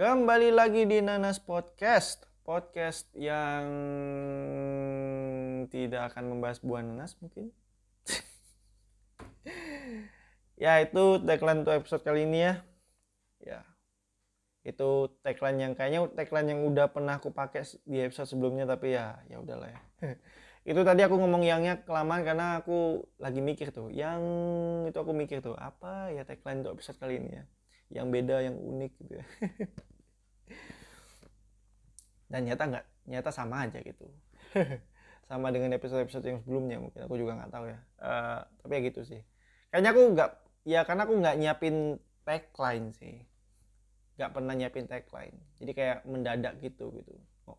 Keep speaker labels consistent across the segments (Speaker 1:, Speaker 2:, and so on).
Speaker 1: Kembali lagi di Nanas Podcast. Podcast yang tidak akan membahas buah nanas mungkin. ya itu tagline untuk episode kali ini ya. Ya. Itu tagline yang kayaknya tagline yang udah pernah aku pakai di episode sebelumnya tapi ya ya udahlah ya. itu tadi aku ngomong yangnya kelamaan karena aku lagi mikir tuh. Yang itu aku mikir tuh apa ya tagline untuk episode kali ini ya. Yang beda, yang unik gitu ya. dan nyata nggak nyata sama aja gitu. Sama dengan episode-episode yang sebelumnya mungkin aku juga nggak tahu ya. Uh, tapi ya gitu sih. Kayaknya aku nggak ya karena aku nggak nyiapin tagline sih. Nggak pernah nyiapin tagline. Jadi kayak mendadak gitu gitu. Oh,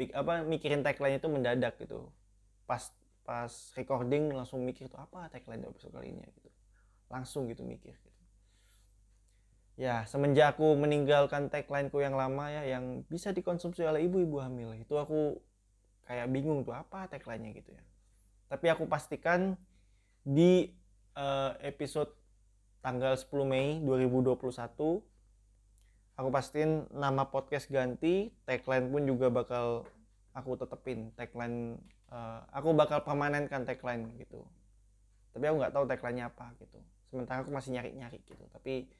Speaker 1: big, apa mikirin tagline itu mendadak gitu. Pas pas recording langsung mikir tuh apa tagline episode kali ini ya, gitu. Langsung gitu mikir. gitu ya semenjak aku meninggalkan tagline ku yang lama ya yang bisa dikonsumsi oleh ibu-ibu hamil itu aku kayak bingung tuh apa tagline-nya gitu ya. Tapi aku pastikan di uh, episode tanggal 10 Mei 2021 aku pastiin nama podcast ganti tagline pun juga bakal aku tetepin tagline uh, aku bakal permanenkan tagline gitu. Tapi aku nggak tahu tagline-nya apa gitu. Sementara aku masih nyari-nyari gitu tapi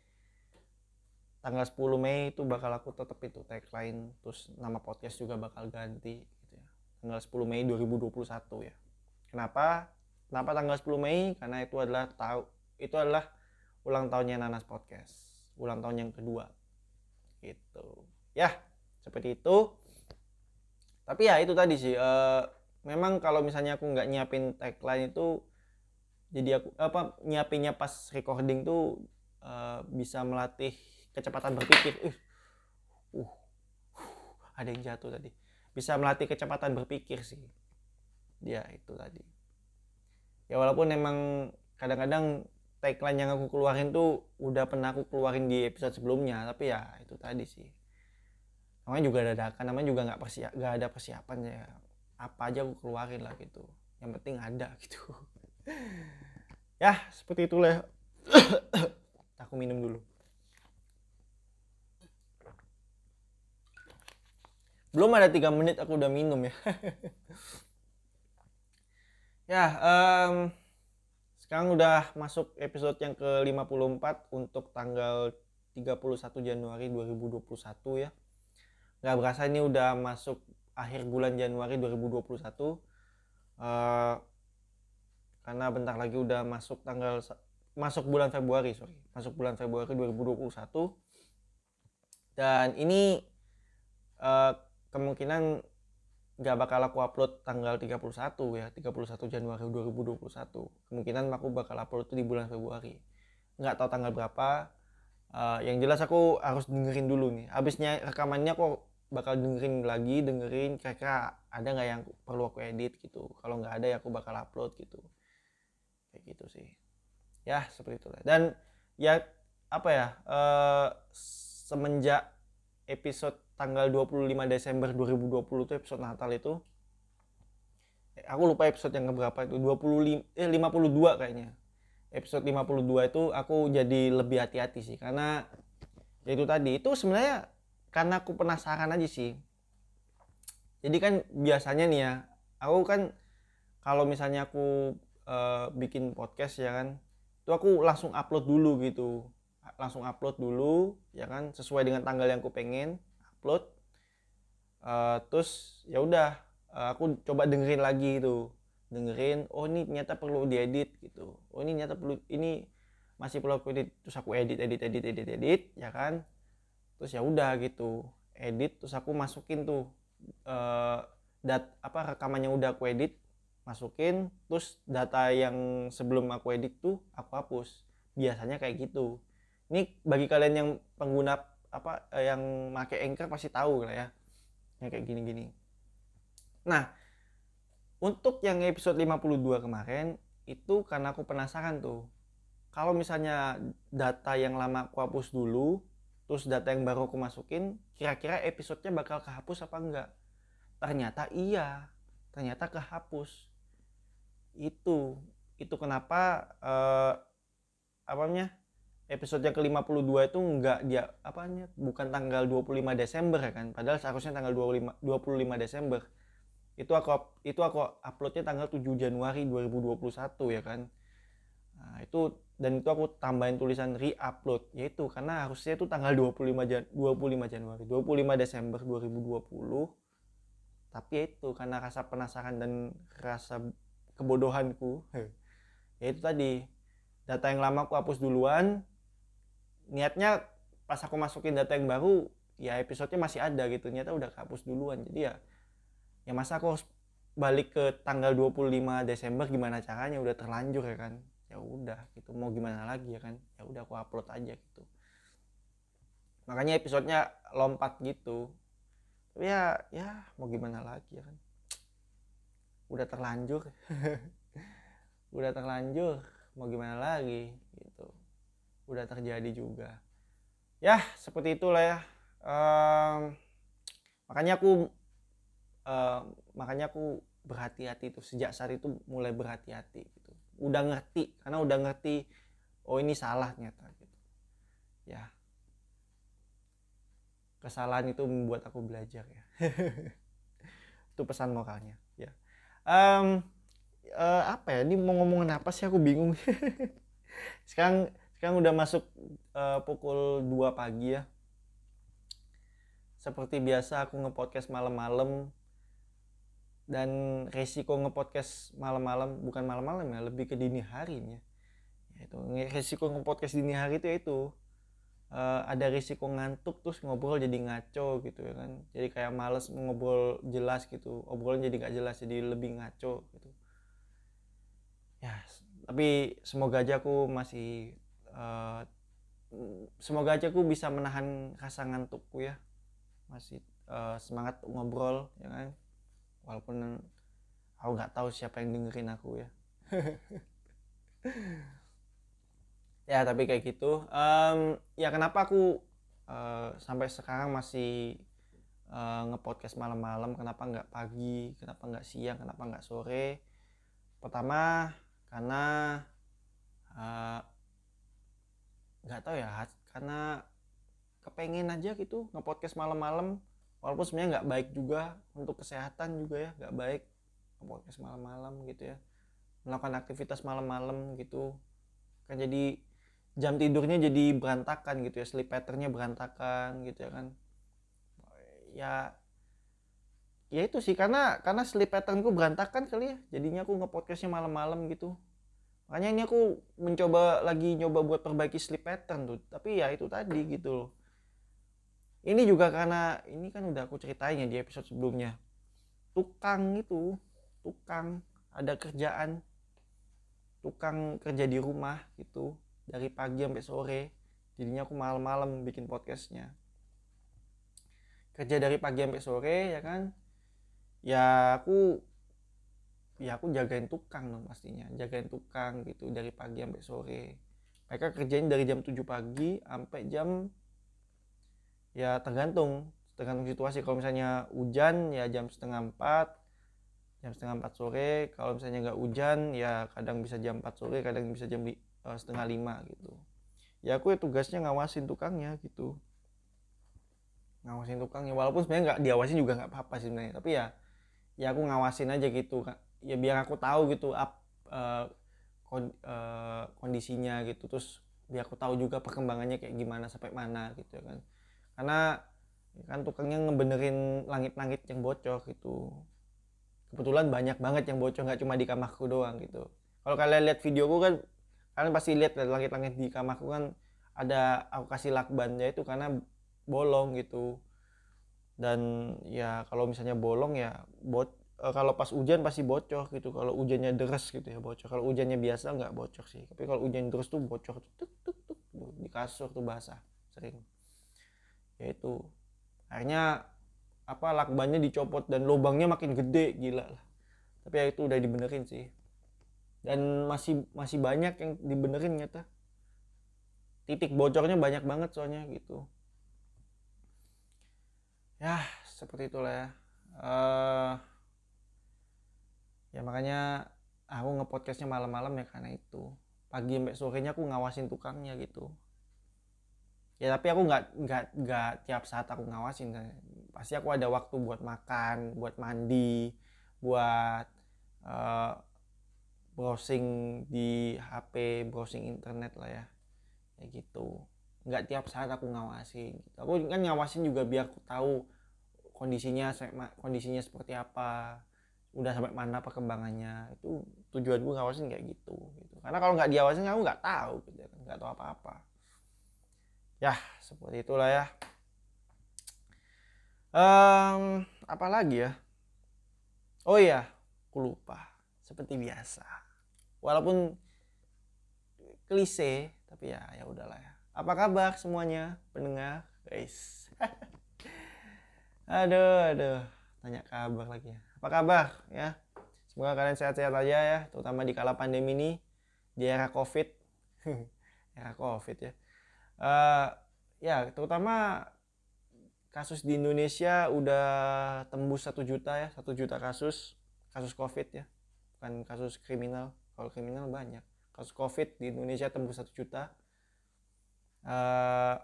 Speaker 1: tanggal 10 Mei itu bakal aku tetep itu tagline terus nama podcast juga bakal ganti gitu ya. Tanggal 10 Mei 2021 ya. Kenapa? Kenapa tanggal 10 Mei? Karena itu adalah tahu itu adalah ulang tahunnya Nanas Podcast ulang tahun yang kedua. Gitu. Ya seperti itu. Tapi ya itu tadi sih uh, memang kalau misalnya aku nggak nyiapin tagline itu jadi aku apa nyiapinnya pas recording tuh uh, bisa melatih kecepatan berpikir. Uh, uh, ada yang jatuh tadi. Bisa melatih kecepatan berpikir sih. Dia itu tadi. Ya walaupun emang kadang-kadang tagline yang aku keluarin tuh udah pernah aku keluarin di episode sebelumnya tapi ya itu tadi sih. Namanya juga dadakan namanya juga nggak persiap nggak ada persiapan ya. Apa aja aku keluarin lah gitu. Yang penting ada gitu. Ya seperti itulah. Aku minum dulu belum ada tiga menit aku udah minum ya. Ya um, sekarang udah masuk episode yang ke 54 untuk tanggal 31 Januari 2021 ya. Nggak berasa ini udah masuk akhir bulan Januari 2021 uh, karena bentar lagi udah masuk tanggal masuk bulan Februari sorry. Masuk bulan Februari 2021 dan ini uh, kemungkinan nggak bakal aku upload tanggal 31 ya 31 Januari 2021 kemungkinan aku bakal upload itu di bulan Februari. Nggak tahu tanggal berapa. Uh, yang jelas aku harus dengerin dulu nih. Habisnya rekamannya aku bakal dengerin lagi dengerin. Kira-kira ada nggak yang perlu aku edit gitu? Kalau nggak ada ya aku bakal upload gitu. Kayak gitu sih. Ya seperti itulah dan ya apa ya uh, semenjak episode tanggal 25 Desember 2020 itu episode Natal itu eh, aku lupa episode yang berapa itu 25 eh 52 kayaknya. Episode 52 itu aku jadi lebih hati-hati sih karena ya itu tadi itu sebenarnya karena aku penasaran aja sih. Jadi kan biasanya nih ya aku kan kalau misalnya aku uh, bikin podcast ya kan itu aku langsung upload dulu gitu. Langsung upload dulu ya kan sesuai dengan tanggal yang aku pengen upload uh, terus ya udah uh, aku coba dengerin lagi itu dengerin oh ini ternyata perlu diedit gitu. Oh ini ternyata perlu ini masih perlu aku edit. Terus aku edit edit edit edit edit ya kan? Terus ya udah gitu edit terus aku masukin tuh uh, dat apa rekaman yang udah aku edit masukin terus data yang sebelum aku edit tuh aku hapus. Biasanya kayak gitu. Ini bagi kalian yang pengguna apa eh, yang make anchor pasti tahu lah ya. Yang kayak gini-gini. Nah untuk yang episode 52 kemarin itu karena aku penasaran tuh. Kalau misalnya data yang lama aku hapus dulu terus data yang baru aku masukin kira-kira episodenya bakal kehapus apa enggak? Ternyata iya. Ternyata kehapus. Itu. Itu kenapa eh, apa namanya episode yang ke-52 itu enggak dia apanya bukan tanggal 25 Desember ya kan? Padahal seharusnya tanggal 25 25 Desember. Itu aku itu aku uploadnya tanggal 7 Januari 2021 ya kan? Nah, itu dan itu aku tambahin tulisan re-upload yaitu karena harusnya itu tanggal 25 Jan 25 Januari 25 Desember 2020 tapi ya itu karena rasa penasaran dan rasa kebodohanku ya itu tadi. Data yang lama aku hapus duluan niatnya pas aku masukin data yang baru ya episodenya masih ada gitu. Nyata udah kehapus duluan. Jadi ya ya masa aku harus balik ke tanggal 25 Desember gimana caranya? Udah terlanjur ya kan? Ya udah gitu. Mau gimana lagi ya kan? Ya udah aku upload aja gitu. Makanya episodenya lompat gitu. Tapi ya ya mau gimana lagi ya kan? Udah terlanjur. Udah terlanjur. Mau gimana lagi gitu udah terjadi juga. Ya seperti itulah ya. Um, makanya aku uh, makanya aku berhati-hati itu sejak saat itu mulai berhati-hati gitu. Udah ngerti karena udah ngerti oh ini salah ternyata gitu. Ya. Kesalahan itu membuat aku belajar ya. Itu pesan moralnya ya. Um, uh, apa ya? Ini mau ngomongin apa sih? Aku bingung. Sekarang sekarang udah masuk uh, pukul 2 pagi ya. Seperti biasa aku ngepodcast malam-malam. Dan resiko ngepodcast malam-malam bukan malam-malam ya lebih ke dini hari ya. Itu resiko ngepodcast dini hari itu itu uh, ada risiko ngantuk terus ngobrol jadi ngaco gitu ya kan. Jadi kayak males ngobrol jelas gitu. Obrolan jadi nggak jelas jadi lebih ngaco gitu. Ya tapi semoga aja aku masih uh, semoga aja aku bisa menahan rasa ngantukku ya. Masih uh, semangat ngobrol ya kan? Walaupun aku nggak tahu siapa yang dengerin aku ya. Ya tapi kayak gitu. Um, ya kenapa aku uh, sampai sekarang masih uh, ngepodcast malam-malam? Kenapa nggak pagi? Kenapa nggak siang? Kenapa nggak sore? Pertama karena uh, nggak tahu ya karena kepengen aja gitu ngepodcast malam-malam. Walaupun sebenarnya nggak baik juga untuk kesehatan juga ya nggak baik ngepodcast malam-malam gitu ya. Melakukan aktivitas malam-malam gitu. Kan jadi jam tidurnya jadi berantakan gitu ya sleep patternnya berantakan gitu ya kan. Ya ya itu sih karena karena sleep patternku berantakan kali ya. Jadinya aku ngepodcastnya malam-malam gitu makanya ini aku mencoba lagi nyoba buat perbaiki sleep pattern tuh. Tapi ya itu tadi gitu loh. Ini juga karena ini kan udah aku ceritain ya di episode sebelumnya. Tukang itu tukang ada kerjaan. Tukang kerja di rumah gitu dari pagi sampai sore. Jadinya aku malam-malam bikin podcastnya. Kerja dari pagi sampai sore ya kan? Ya aku ya aku jagain tukang dong pastinya. Jagain tukang gitu dari pagi sampai sore. Mereka kerjain dari jam 7 pagi sampai jam ya tergantung tergantung situasi. Kalau misalnya hujan ya jam setengah empat jam setengah empat sore. Kalau misalnya nggak hujan ya kadang bisa jam 4 sore kadang bisa jam uh, setengah lima gitu. Ya aku ya tugasnya ngawasin tukangnya gitu. Ngawasin tukangnya. Walaupun sebenarnya nggak diawasin juga nggak apa-apa sih sebenarnya. Tapi ya ya aku ngawasin aja gitu ya biar aku tahu gitu up uh, uh, kondisinya gitu. Terus biar aku tahu juga perkembangannya kayak gimana sampai mana gitu ya kan. Karena ya kan tukangnya ngebenerin langit-langit yang bocor gitu. Kebetulan banyak banget yang bocor nggak cuma di kamarku doang gitu. Kalau kalian lihat videoku kan kalian pasti lihat langit-langit di kamarku kan ada aku kasih lakbannya itu karena bolong gitu. Dan ya kalau misalnya bolong ya bot e, kalau pas hujan pasti bocor gitu. Kalau hujannya deras gitu ya bocor. Kalau hujannya biasa nggak bocor sih. Tapi kalau hujan terus tuh bocor tuh tuk, tuk, tuk, di kasur tuh basah sering. Ya itu. Akhirnya apa lakbannya dicopot dan lubangnya makin gede gila lah. Tapi ya itu udah dibenerin sih. Dan masih masih banyak yang dibenerin nyata. Titik bocornya banyak banget soalnya gitu. Ya seperti itulah ya. Uh, ya makanya aku ngepodcastnya malam-malam ya karena itu. Pagi sampai sorenya aku ngawasin tukangnya gitu. Ya tapi aku nggak nggak nggak tiap saat aku ngawasin. Pasti aku ada waktu buat makan buat mandi buat uh, browsing di HP browsing internet lah ya. Kayak gitu. Nggak tiap saat aku ngawasin gitu. aku kan ngawasin juga biar aku tahu kondisinya kondisinya seperti apa udah sampai mana perkembangannya itu tujuan gue ngawasin kayak gitu gitu. Karena kalau nggak diawasin aku nggak tahu gitu kan nggak tahu apa-apa. Ya seperti itulah ya. Um, apa lagi ya? Oh iya aku lupa. Seperti biasa. Walaupun klise tapi ya ya udahlah ya. Apa kabar semuanya pendengar guys? Aduh aduh. Tanya kabar lagi ya apa kabar? Ya semoga kalian sehat-sehat aja ya terutama di kala pandemi ini di era covid. Era covid ya. Uh, ya terutama kasus di Indonesia udah tembus satu juta ya satu juta kasus kasus covid ya. Bukan kasus kriminal. Kalau kriminal banyak. Kasus covid di Indonesia tembus satu juta. Uh,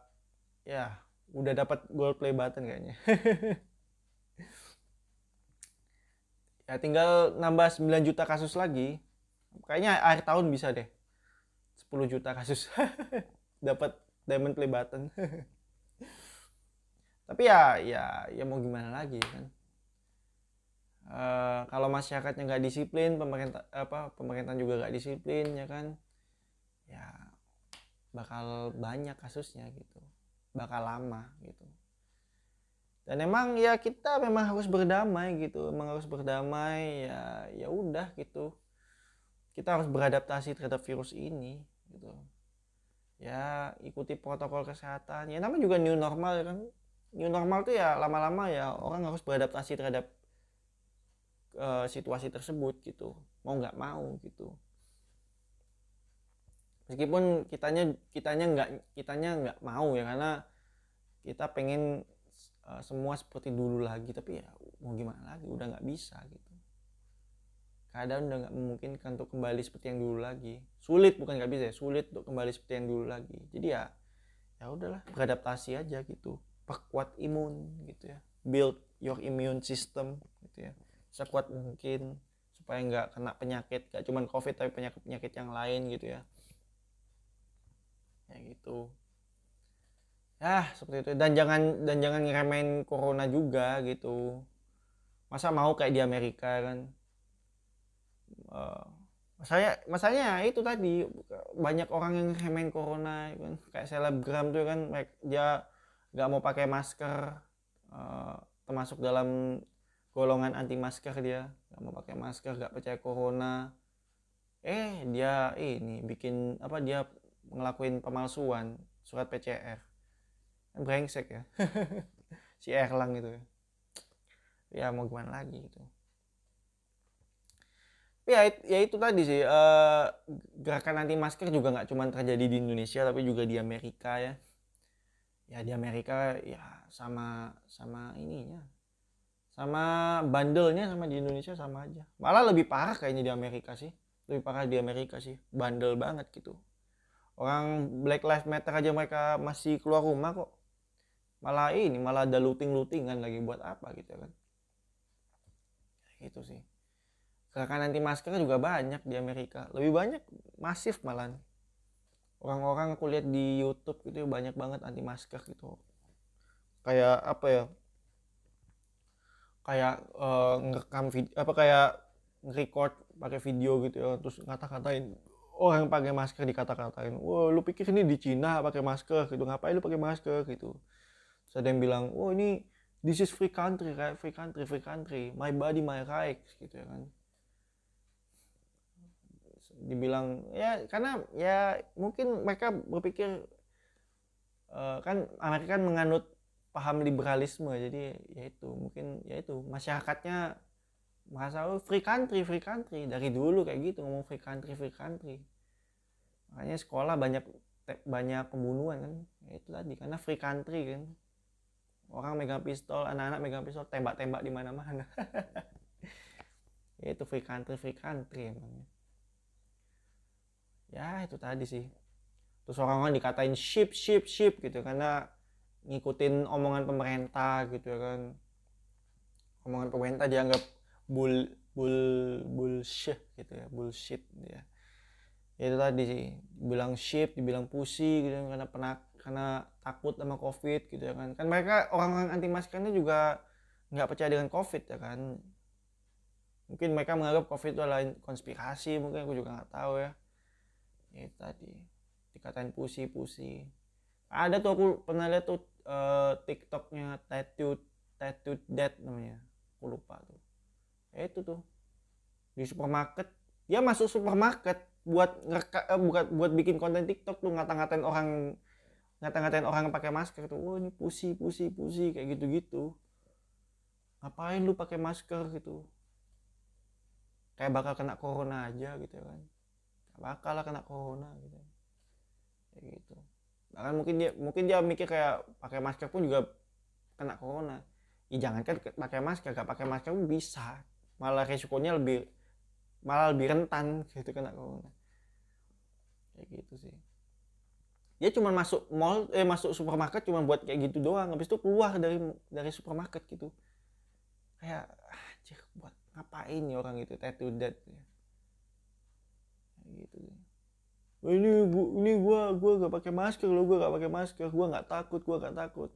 Speaker 1: ya udah dapat gold play button kayaknya ya tinggal nambah 9 juta kasus lagi. Kayaknya akhir tahun bisa deh. 10 juta kasus. Dapat diamond play button. Tapi ya ya ya mau gimana lagi kan? Uh, kalau masyarakatnya nggak disiplin pemerintah apa pemerintah juga nggak disiplin ya kan? Ya bakal banyak kasusnya gitu. Bakal lama gitu dan emang ya kita memang harus berdamai gitu emang harus berdamai ya ya udah gitu. Kita harus beradaptasi terhadap virus ini gitu. Ya ikuti protokol kesehatan. Ya namanya juga new normal ya kan. New normal tuh ya lama-lama ya orang harus beradaptasi terhadap uh, situasi tersebut gitu. Mau nggak mau gitu. Meskipun kitanya kitanya nggak kitanya nggak mau ya karena kita pengen uh, semua seperti dulu lagi tapi ya mau gimana lagi? Udah nggak bisa gitu. Keadaan udah nggak memungkinkan untuk kembali seperti yang dulu lagi. Sulit bukan nggak bisa ya sulit untuk kembali seperti yang dulu lagi. Jadi ya ya udahlah beradaptasi aja gitu. Perkuat imun gitu ya. Build your immune system gitu ya. Sekuat mungkin supaya nggak kena penyakit gak cuman covid tapi penyakit penyakit yang lain gitu ya. Ya gitu ya seperti itu. Dan jangan dan jangan ngeremehin corona juga gitu. Masa mau kayak di Amerika kan? Uh, masanya masanya itu tadi banyak orang yang ngeremehin corona kan? Kayak selebgram tuh kan? Dia nggak mau pakai masker. Uh, termasuk dalam golongan anti masker dia. Nggak mau pakai masker nggak percaya corona. Eh dia ini bikin apa dia ngelakuin pemalsuan surat PCR brengsek ya. Si Erlang itu ya. Ya mau gimana lagi gitu. Ya ya itu tadi sih uh, gerakan anti masker juga nggak cuma terjadi di Indonesia tapi juga di Amerika ya. Ya di Amerika ya sama sama ininya. Sama bandelnya sama di Indonesia sama aja. Malah lebih parah kayaknya di Amerika sih. Lebih parah di Amerika sih. Bandel banget gitu. Orang Black Lives Matter aja mereka masih keluar rumah kok malah ini malah ada looting lootingan lagi buat apa gitu kan? Gitu sih. Gerakan anti masker juga banyak di Amerika. Lebih banyak masif malah orang-orang aku lihat di YouTube gitu banyak banget anti masker gitu. Kayak apa ya? Kayak uh, ngerekam video apa kayak record pakai video gitu ya. Terus ngata-ngatain orang yang pakai masker dikata-katain. Wah lu pikir ini di Cina pakai masker gitu ngapain lu pakai masker gitu Terus ada yang bilang, oh ini this is free country, right? free country, free country, my body, my rights, gitu ya kan. Dibilang ya karena ya mungkin mereka berpikir uh, kan Amerika kan menganut paham liberalisme jadi ya itu mungkin ya itu masyarakatnya merasa oh, free country free country dari dulu kayak gitu ngomong free country free country makanya sekolah banyak banyak pembunuhan kan ya itu tadi karena free country kan orang megang pistol anak-anak megang pistol tembak-tembak di mana-mana. Ya itu free country free country emang ya. Itu tadi sih. Terus orang-orang dikatain ship ship ship gitu karena ngikutin omongan pemerintah gitu ya kan. Omongan pemerintah dianggap bull bull bullshit gitu ya bullshit ya. Itu tadi sih. Bilang ship dibilang pusi gitu kan, karena pernah karena takut sama covid gitu ya kan. Kan mereka orang-orang anti maskernya juga nggak percaya dengan covid ya kan. Mungkin mereka menganggap covid itu adalah konspirasi mungkin aku juga nggak tahu ya. Itu tadi. Dikatain pusi-pusi. Ada tuh aku pernah lihat tuh uh, tiktoknya tattoo tattoo dead namanya. Aku lupa tuh. Ya itu tuh. Di supermarket. Dia masuk supermarket buat ngereka eh, buat buat bikin konten tiktok tuh ngata-ngatain orang ngata-ngatain orang pakai masker tuh oh ini pusi pusi pusi kayak gitu gitu ngapain lu pakai masker? gitu. Kayak bakal kena corona aja gitu kan. Bakal lah kena corona gitu. Kayak gitu. Bahkan mungkin dia mungkin dia mikir kayak pakai masker pun juga kena corona. Ya jangan kan pakai masker gak pakai masker pun bisa. Malah resikonya lebih malah lebih rentan gitu kena corona. Kayak gitu sih dia cuma masuk mall eh masuk supermarket cuma buat kayak gitu doang. Habis itu keluar dari dari supermarket gitu. Kayak anjir buat ngapain ya orang itu? Tattoo dead ya. Gitu ini gua ini gua gua gak pakai masker lo gua gak pakai masker. Gua nggak takut gua gak takut.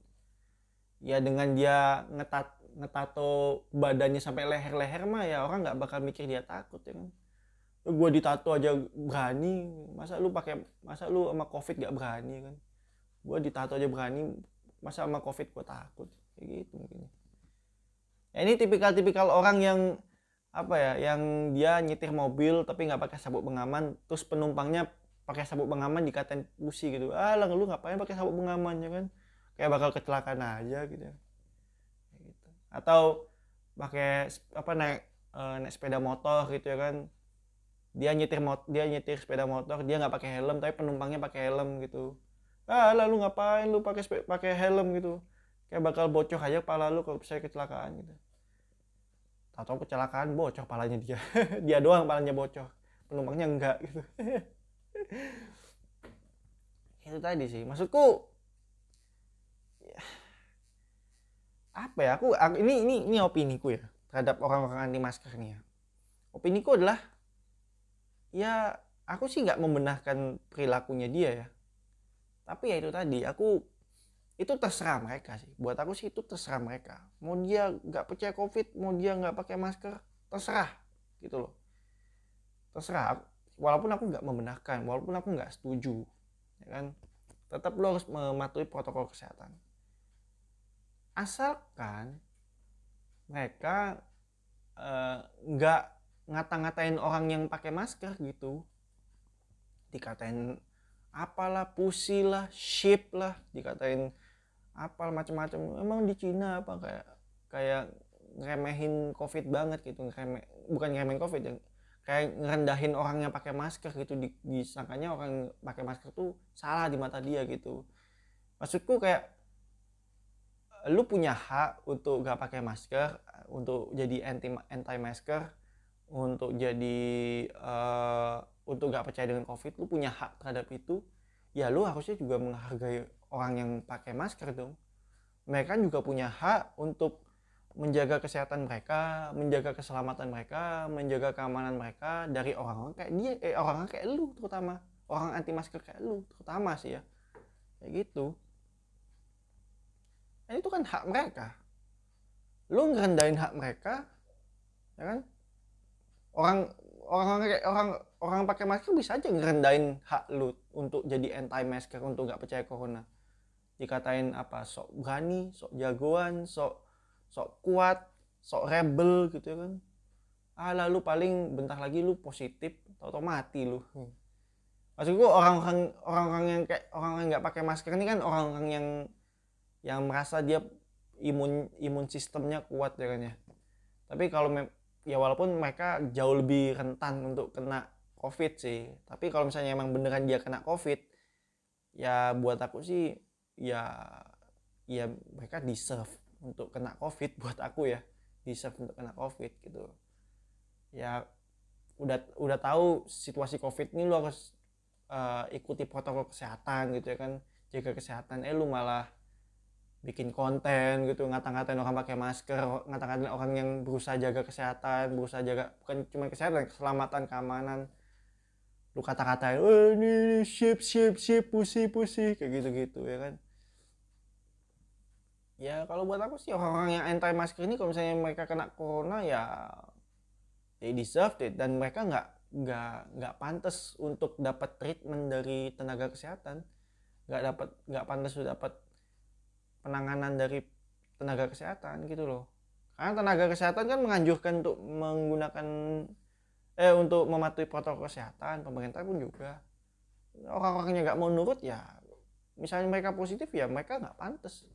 Speaker 1: Ya dengan dia ngetat ngetato badannya sampai leher-leher mah ya orang nggak bakal mikir dia takut ya kan gue ditato aja berani? Masa lu pakai masa lu sama covid gak berani kan? Gue ditato aja berani? Masa sama covid gue takut? Kayak gitu mungkin. Ya, ini tipikal-tipikal orang yang apa ya yang dia nyetir mobil tapi nggak pakai sabuk pengaman terus penumpangnya pakai sabuk pengaman dikatain pusi gitu. Ah lah lu ngapain pakai sabuk pengaman ya kan? Kayak bakal kecelakaan aja gitu. Gitu. Atau pakai apa naik e, naik sepeda motor gitu ya kan dia nyetir mot dia nyetir sepeda motor dia nggak pakai helm tapi penumpangnya pakai helm gitu. Ah lalu ngapain lu pakai pakai helm? gitu. Kayak bakal bocor aja kepala lu kalau saya kecelakaan gitu. Atau kecelakaan bocor palanya dia. Dia doang palanya bocor. Penumpangnya enggak gitu. Itu tadi sih maksudku apa ya aku, aku ini ini ini opini ku ya terhadap orang-orang anti masker nih ya opini ku adalah ya aku sih nggak membenahkan perilakunya dia ya. Tapi ya itu tadi aku itu terserah mereka sih. Buat aku sih itu terserah mereka. Mau dia nggak percaya covid mau dia nggak pakai masker terserah gitu loh. Terserah walaupun aku nggak membenarkan walaupun aku nggak setuju ya kan? Tetap lo harus mematuhi protokol kesehatan. Asalkan mereka eh, nggak uh, ngata-ngatain orang yang pakai masker gitu. Dikatain apalah pusi lah ship lah dikatain apal macam-macam emang di Cina apa kayak kayak ngeremehin covid banget gitu ngereme, bukan ngeremehin covid ya kayak ngerendahin orang yang pakai masker gitu. Di, disangkanya orang pakai masker tuh salah di mata dia gitu. Maksudku kayak lu punya hak untuk gak pakai masker untuk jadi anti anti masker untuk jadi uh, untuk gak percaya dengan covid lu punya hak terhadap itu ya lu harusnya juga menghargai orang yang pakai masker dong mereka juga punya hak untuk menjaga kesehatan mereka, menjaga keselamatan mereka, menjaga keamanan mereka dari orang-orang kayak dia, eh orang-orang kayak lu terutama, orang anti masker kayak lu terutama sih ya, kayak gitu. Dan itu kan hak mereka. Lu ngerendahin hak mereka, ya kan? Orang orang orang orang pakai masker bisa aja ngerendahin hak lu untuk jadi anti masker untuk nggak percaya corona. Dikatain apa sok berani sok jagoan sok sok kuat sok rebel gitu ya kan. Ah lalu paling bentar lagi lu positif atau mati lu. Hmm. maksudku orang-orang orang-orang yang kayak orang yang nggak pakai masker ini kan orang-orang yang yang merasa dia imun imun sistemnya kuat ya kan ya. Tapi kalau ya walaupun mereka jauh lebih rentan untuk kena covid sih. Tapi kalau misalnya emang beneran dia kena covid ya buat aku sih ya ya mereka deserve untuk kena covid buat aku ya. Deserve untuk kena covid gitu. Ya udah udah tahu situasi covid ini lo harus uh, ikuti protokol kesehatan gitu ya kan. Jaga kesehatan. Eh lu malah bikin konten gitu ngata-ngatain orang pakai masker ngata-ngatain orang yang berusaha jaga kesehatan berusaha jaga bukan cuma kesehatan keselamatan keamanan. Lu kata-katain oh ini ship ship ship pusi pusi kayak gitu-gitu ya kan? Ya kalau buat aku sih orang-orang yang anti masker ini kalau misalnya mereka kena corona ya they deserve it. Dan mereka nggak nggak nggak pantas untuk dapat treatment dari tenaga kesehatan. Nggak dapat nggak pantas untuk dapat penanganan dari tenaga kesehatan gitu loh. Karena tenaga kesehatan kan menganjurkan untuk menggunakan eh untuk mematuhi protokol kesehatan pemerintah pun juga. Orang-orangnya nggak mau nurut ya misalnya mereka positif ya mereka nggak pantas.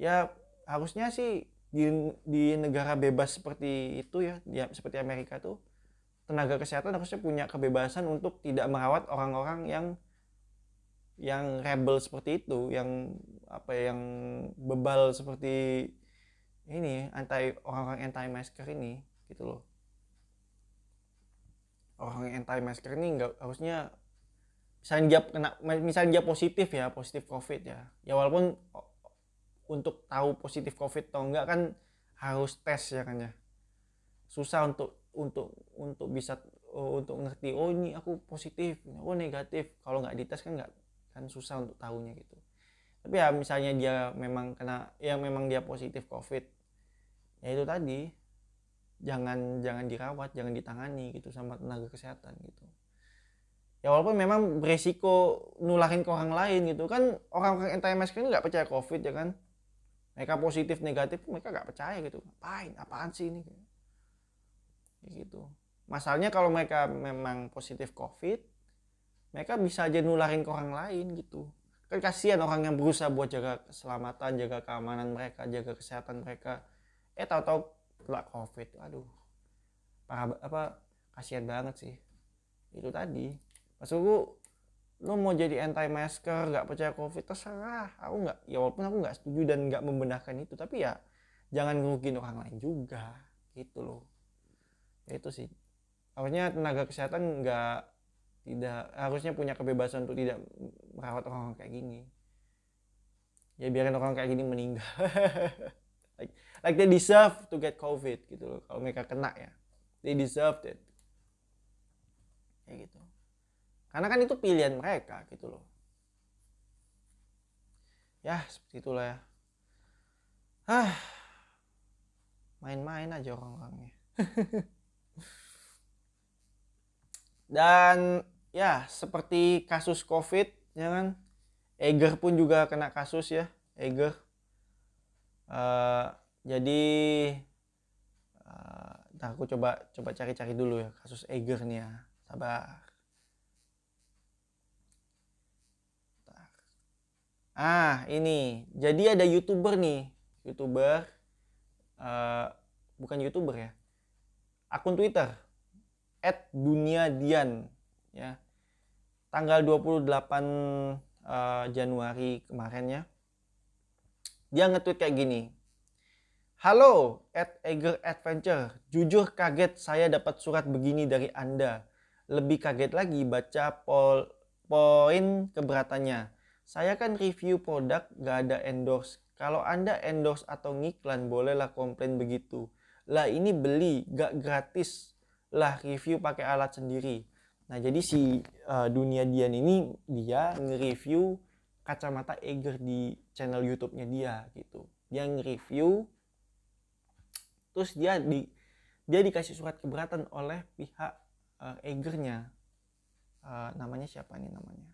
Speaker 1: Ya harusnya sih di, di negara bebas seperti itu ya, ya seperti Amerika tuh tenaga kesehatan harusnya punya kebebasan untuk tidak merawat orang-orang yang yang rebel seperti itu, yang apa ya, yang bebal seperti ini anti orang-orang anti masker ini gitu loh. Orang anti masker ini nggak harusnya misalnya dia kena misalnya dia positif ya positif covid ya. Ya walaupun untuk tahu positif covid atau enggak kan harus tes ya kan ya. Susah untuk untuk untuk bisa untuk ngerti oh ini aku positif oh negatif. Kalau nggak dites kan nggak kan susah untuk tahunya gitu. Tapi ya misalnya dia memang kena yang memang dia positif covid ya itu tadi jangan jangan dirawat jangan ditangani gitu sama tenaga kesehatan gitu. Ya walaupun memang beresiko nularin ke orang lain gitu kan orang-orang masker ini nggak percaya covid ya kan? Mereka positif negatif mereka nggak percaya gitu. Ngapain? Apaan sih ini? Gitu. Masalahnya kalau mereka memang positif covid mereka bisa aja nularin ke orang lain gitu. Kan kasihan orang yang berusaha buat jaga keselamatan jaga keamanan mereka jaga kesehatan mereka. Eh tahu-tahu kena covid. Aduh. Parah apa kasihan banget sih. Itu tadi. Maksudku lo mau jadi anti masker nggak percaya covid terserah. Aku nggak ya walaupun aku nggak setuju dan nggak membenarkan itu tapi ya jangan ngerugiin orang lain juga. Gitu loh. Ya itu sih. Harusnya tenaga kesehatan nggak tidak harusnya punya kebebasan untuk tidak merawat orang, -orang kayak gini. Ya biarin orang kayak gini meninggal. Like like they deserve to get covid gitu loh kalau mereka kena ya. They deserve it kayak gitu. Karena kan itu pilihan mereka gitu loh. Ya seperti itulah ya. Ah main-main aja orang-orangnya. Dan ya seperti kasus covid ya kan? Eger pun juga kena kasus ya Eger. Uh, jadi uh, aku coba coba cari-cari dulu ya kasus Eger nih ya sabar ah ini. Jadi ada youtuber nih youtuber. Uh, bukan youtuber ya. Akun Twitter at dunia dian ya tanggal 28 uh, eh, Januari kemarin ya. Dia nge-tweet kayak gini. Halo, at Eager Adventure. Jujur kaget saya dapat surat begini dari Anda. Lebih kaget lagi baca pol poin keberatannya. Saya kan review produk gak ada endorse. Kalau Anda endorse atau ngiklan bolehlah komplain begitu. Lah ini beli gak gratis. Lah review pakai alat sendiri. Nah, jadi si uh, Dunia Dian ini dia nge-review kacamata Eger di channel YouTube-nya dia gitu. Dia nge-review terus dia di dia dikasih surat keberatan oleh pihak uh, Egernya. Uh, namanya siapa nih namanya?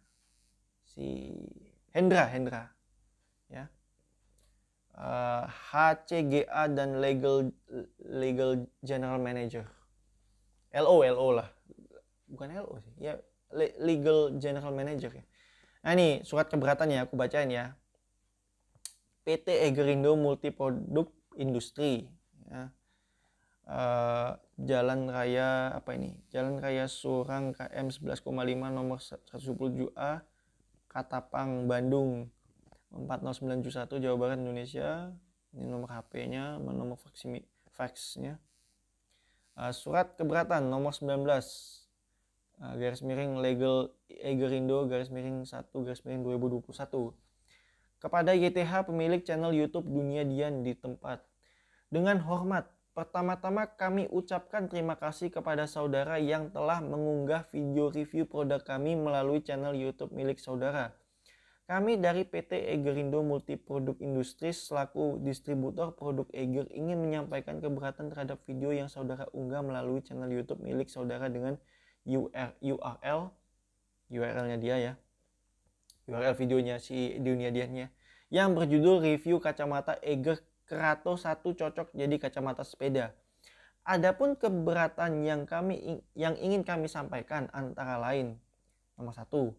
Speaker 1: Si Hendra, Hendra. Ya. Uh, HCGA dan Legal Legal General Manager. LO lah bukan LO sih ya legal general manager ya. Nah ini surat keberatan ya aku bacain ya. PT Egerindo Multiproduk Industri ya. Uh, Jalan Raya apa ini? Jalan Raya Surang KM 11,5 nomor 177A Katapang Bandung. 40971 Jawa Barat Indonesia. Ini nomor HP-nya nomor faksnya. Uh, surat keberatan nomor 19 uh, garis miring legal Egerindo garis miring 1 garis miring 2021 kepada YTH pemilik channel YouTube Dunia Dian di tempat. Dengan hormat pertama-tama kami ucapkan terima kasih kepada saudara yang telah mengunggah video review produk kami melalui channel YouTube milik saudara. Kami dari PT Egerindo Multiproduk Industri selaku distributor produk Eger ingin menyampaikan keberatan terhadap video yang saudara unggah melalui channel YouTube milik saudara dengan URL URL-nya dia ya. URL videonya si dunia dianya yang berjudul review kacamata Eger Kerato 1 cocok jadi kacamata sepeda. Adapun keberatan yang kami yang ingin kami sampaikan antara lain nomor satu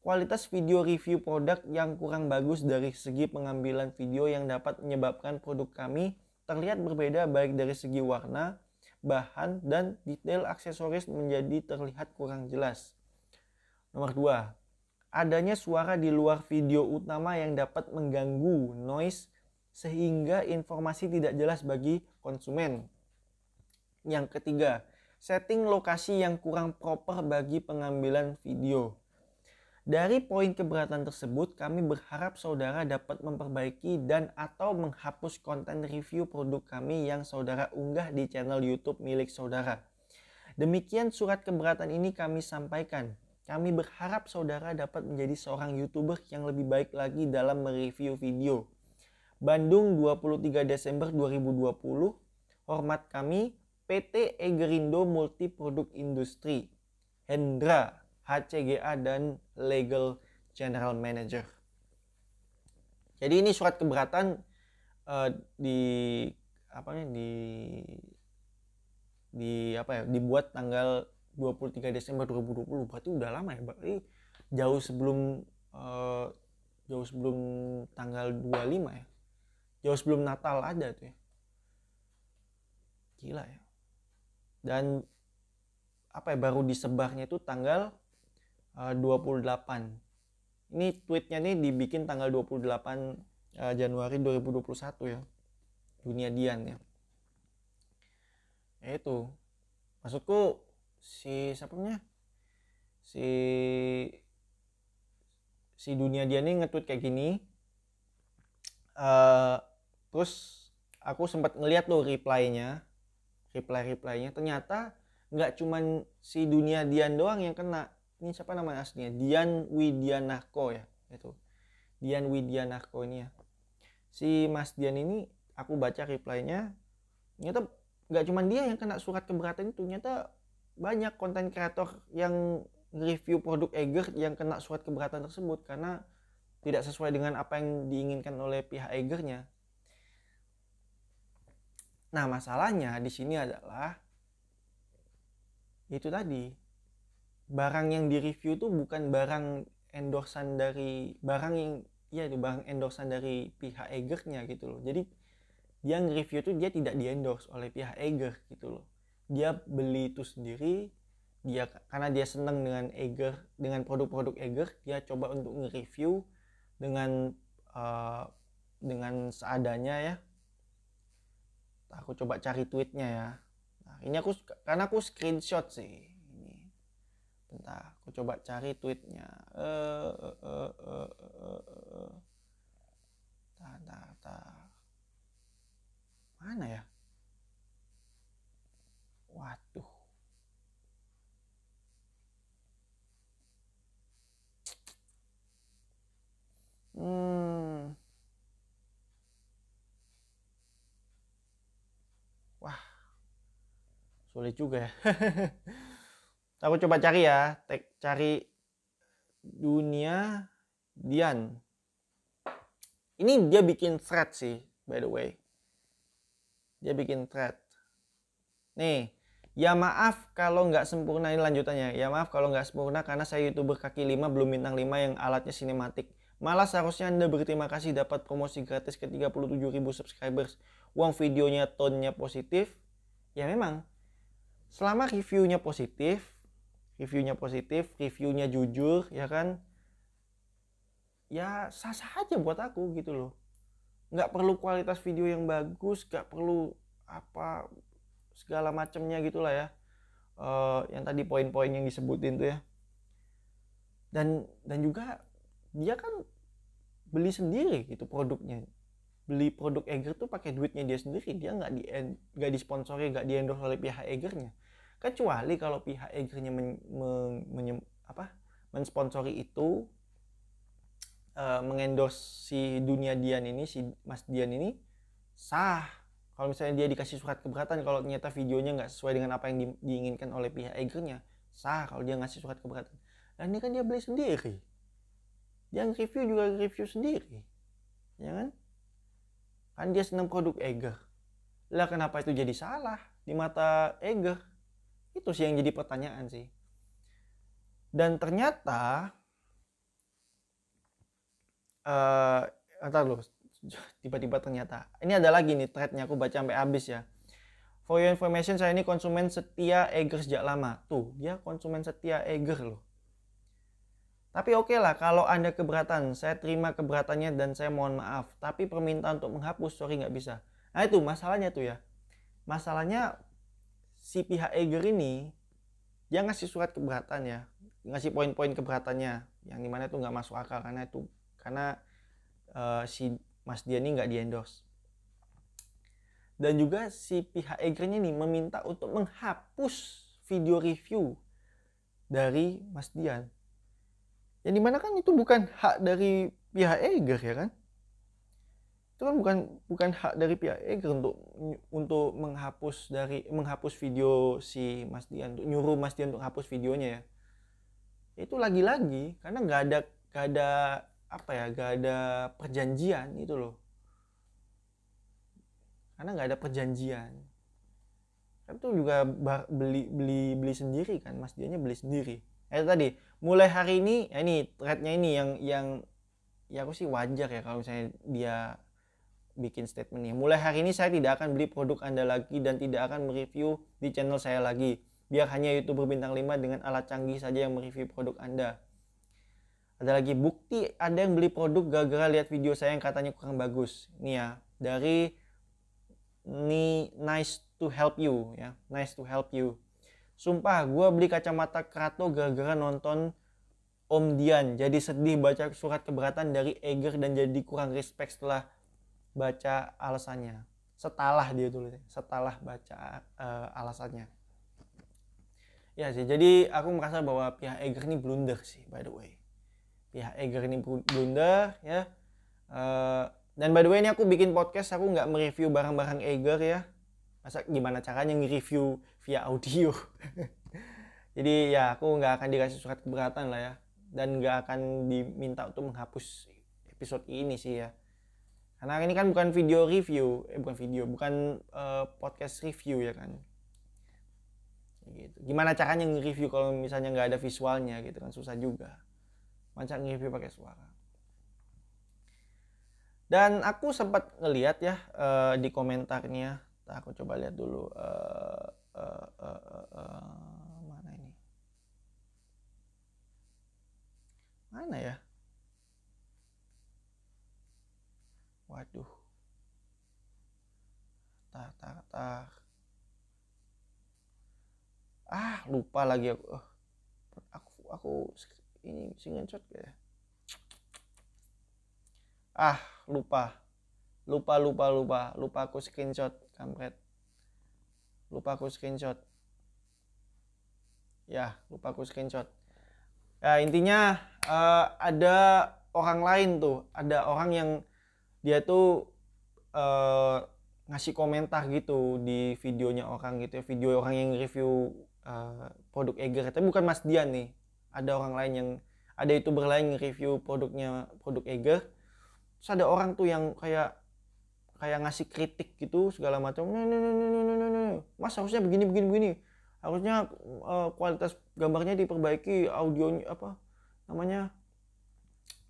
Speaker 1: kualitas video review produk yang kurang bagus dari segi pengambilan video yang dapat menyebabkan produk kami terlihat berbeda baik dari segi warna, bahan, dan detail aksesoris menjadi terlihat kurang jelas. Nomor 2. Adanya suara di luar video utama yang dapat mengganggu noise sehingga informasi tidak jelas bagi konsumen. Yang ketiga, setting lokasi yang kurang proper bagi pengambilan video. Dari poin keberatan tersebut, kami berharap saudara dapat memperbaiki dan atau menghapus konten review produk kami yang saudara unggah di channel YouTube milik saudara. Demikian surat keberatan ini kami sampaikan. Kami berharap saudara dapat menjadi seorang YouTuber yang lebih baik lagi dalam mereview video. Bandung 23 Desember 2020. Hormat kami PT Egerindo Multiproduk Industri. Hendra HCGA dan Legal General Manager. Jadi ini surat keberatan uh, di apa nih di di apa ya dibuat tanggal 23 Desember 2020 berarti udah lama ya berarti jauh sebelum uh, jauh sebelum tanggal 25 ya? Jauh sebelum Natal ada tuh ya? Gila ya. Dan apa ya baru disebarnya itu tanggal 28 eh, ini tweetnya nih dibikin tanggal 28 uh, Januari 2021 ya. Dunia Dian ya. Ya itu. Maksudku si siapa si si dunia Dian ini nge-tweet kayak gini. Uh, terus aku sempat ngeliat tuh reply-nya. Reply reply-nya ternyata nggak cuman si dunia Dian doang yang kena ini siapa nama aslinya? Dian Widianako ya itu. Dian Widianako ini ya. Si Mas Dian ini aku baca reply-nya ternyata nggak cuma dia yang kena surat keberatan itu ternyata banyak konten kreator yang review produk Eger yang kena surat keberatan tersebut karena tidak sesuai dengan apa yang diinginkan oleh pihak Egernya. Nah, masalahnya di sini adalah itu tadi barang yang direview tuh bukan barang endorsan dari barang yang ya itu barang endorsan dari pihak Egernya gitu loh. Jadi dia nge-review tuh dia tidak di endorse oleh pihak Eger gitu loh. Dia beli itu sendiri dia karena dia senang dengan Eger dengan produk-produk Eger dia coba untuk nge-review dengan uh, dengan seadanya ya. Aku coba cari tweetnya ya. Nah, ini aku karena aku screenshot sih bentar aku coba cari tweetnya. Eh uh, uh. Tar, tar, tar. mana ya? Waduh. Hmm. Wah. Sulit juga ya aku coba cari ya tek cari dunia Dian. Ini dia bikin thread sih by the way. Dia bikin thread. Nih ya maaf kalau nggak sempurna ini lanjutannya. Ya maaf kalau nggak sempurna karena saya youtuber kaki lima belum bintang 5 yang alatnya sinematik. Malah seharusnya anda berterima kasih dapat promosi gratis ke 37.000 subscribers. Uang videonya tonnya positif. Ya memang selama reviewnya positif reviewnya positif reviewnya jujur ya kan? Ya sah sah aja buat aku gitu loh. Nggak perlu kualitas video yang bagus nggak perlu apa segala macamnya gitulah ya. Uh, yang tadi poin-poin yang disebutin tuh ya. Dan dan juga dia kan beli sendiri gitu produknya. Beli produk Eger tuh pakai duitnya dia sendiri. Dia nggak di nggak disponsori nggak di endorse oleh pihak Egernya kecuali kalau pihak Egernya men, men, men, apa? Mensponsori itu uh, mengendorse si dunia Dian ini si Mas Dian ini sah. Kalau misalnya dia dikasih surat keberatan kalau ternyata videonya nggak sesuai dengan apa yang di, diinginkan oleh pihak Egernya sah kalau dia ngasih surat keberatan. Dan ini kan dia beli sendiri. Dia review juga review sendiri. Ya kan? Kan dia senang produk Eger. Lah kenapa itu jadi salah di mata Eger itu sih yang jadi pertanyaan sih dan ternyata uh, entar lu tiba-tiba ternyata ini ada lagi nih threadnya aku baca sampai habis ya For your information, saya ini konsumen setia Eger sejak lama. Tuh, dia konsumen setia Eger loh. Tapi oke okay lah kalau Anda keberatan, saya terima keberatannya dan saya mohon maaf. Tapi permintaan untuk menghapus, sorry nggak bisa. Nah itu masalahnya tuh ya. Masalahnya si pihak Eger ini, dia ngasih surat keberatan ya. Ngasih poin-poin keberatannya. Yang di mana itu nggak masuk akal karena itu karena uh, si Mas Dian ini nggak di endorse. Dan juga si pihak Egernya ini meminta untuk menghapus video review dari Mas Dian yang di mana kan itu bukan hak dari pihak Eger ya kan itu kan bukan bukan hak dari pihak Eger untuk untuk menghapus dari menghapus video si Mas Dian untuk nyuruh Mas Dian untuk hapus videonya ya. Itu lagi-lagi karena nggak ada nggak ada apa ya nggak ada perjanjian itu loh. Karena nggak ada perjanjian. Kan itu juga beli beli beli sendiri kan Mas Diannya beli sendiri. Eh tadi mulai hari ini ya ini threadnya ini yang yang ya aku sih wajar ya kalau misalnya dia bikin statement statementnya. Mulai hari ini saya tidak akan beli produk anda lagi dan tidak akan mereview di channel saya lagi. Biar hanya youtuber bintang 5 dengan alat canggih saja yang mereview produk anda. Ada lagi bukti ada yang beli produk gara-gara lihat video saya yang katanya kurang bagus. Nih ya dari ni nice to help you ya. Nice to help you. Sumpah, gue beli kacamata Krato gara-gara nonton Om Dian. Jadi sedih baca surat keberatan dari Eger dan jadi kurang respect setelah baca alasannya. Setelah dia tulis, setelah baca uh, alasannya. Ya sih, jadi aku merasa bahwa pihak Eger ini blunder sih, by the way. Pihak Eger ini blunder, ya. Uh, dan by the way ini aku bikin podcast, aku nggak mereview barang-barang Eger ya masa gimana caranya nge-review via audio jadi ya aku nggak akan dikasih surat keberatan lah ya dan nggak akan diminta untuk menghapus episode ini sih ya karena ini kan bukan video review eh bukan video bukan uh, podcast review ya kan. Gitu. Gimana caranya nge-review kalau misalnya nggak ada visualnya gitu kan susah juga. Macam nge-review pakai suara. Dan aku sempat ngeliat ya uh, di komentarnya. Nah, aku coba lihat dulu uh, uh, uh, uh, uh, mana ini? Mana ya waduh. Tak tak tak ah lupa lagi aku. Uh, aku aku ini screenshot ya. Ah lupa. Lupa lupa lupa. Lupa aku screenshot kampret. Lupa aku screenshot. Ya lupa aku screenshot. Ya intinya uh, ada orang lain tuh. Ada orang yang dia tuh uh, ngasih komentar gitu di videonya orang gitu ya video orang yang review uh, produk Eger. Tapi bukan Mas Dian nih ada orang lain yang ada youtuber lain yang review produknya produk Eger. Terus ada orang tuh yang kayak kayak ngasih kritik gitu segala macam. Nih nih nih nih nih mas harusnya begini begini begini. Harusnya uh, kualitas gambarnya diperbaiki audionya apa namanya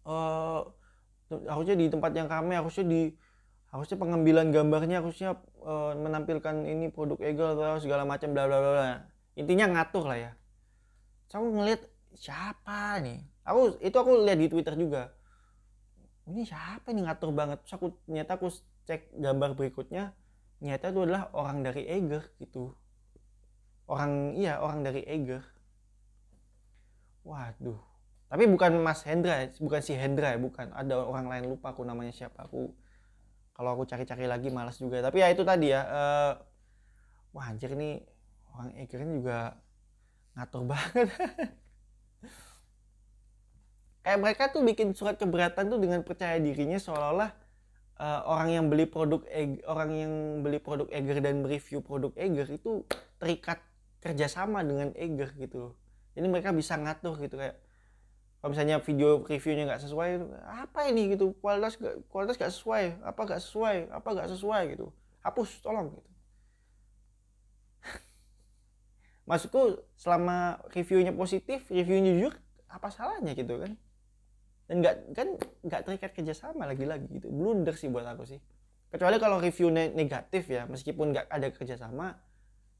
Speaker 1: uh, harusnya di tempat yang kami harusnya di harusnya pengambilan gambarnya harusnya uh, menampilkan ini produk Eagle atau segala macam bla bla bla intinya ngatur lah ya. Saya ngeliat siapa nih? Aku itu aku lihat di Twitter juga. Ini siapa nih ngatur banget? Terus aku ternyata aku cek gambar berikutnya nyata itu adalah orang dari Eger gitu. Orang iya orang dari Eger waduh tapi bukan Mas Hendra bukan si Hendra ya bukan. Ada orang lain lupa aku namanya siapa. Aku kalau aku cari-cari lagi malas juga. Tapi ya itu tadi ya uh, wah anjir ini orang Eger ini juga ngatur banget. Kayak mereka tuh bikin surat keberatan tuh dengan percaya dirinya seolah-olah uh, orang yang beli produk Eger, orang yang beli produk Eger dan mereview produk Eger itu terikat kerjasama dengan Eger gitu jadi mereka bisa ngatur gitu kayak kalau misalnya video reviewnya nggak sesuai apa ini gitu? Kualitas gak, kualitas gak sesuai apa gak sesuai apa gak sesuai gitu? Hapus tolong gitu. Maksudku selama reviewnya positif reviewnya jujur apa salahnya gitu kan? Dan nggak kan nggak terikat kerjasama lagi-lagi gitu. Blunder sih buat aku sih. Kecuali kalau review negatif ya meskipun nggak ada kerjasama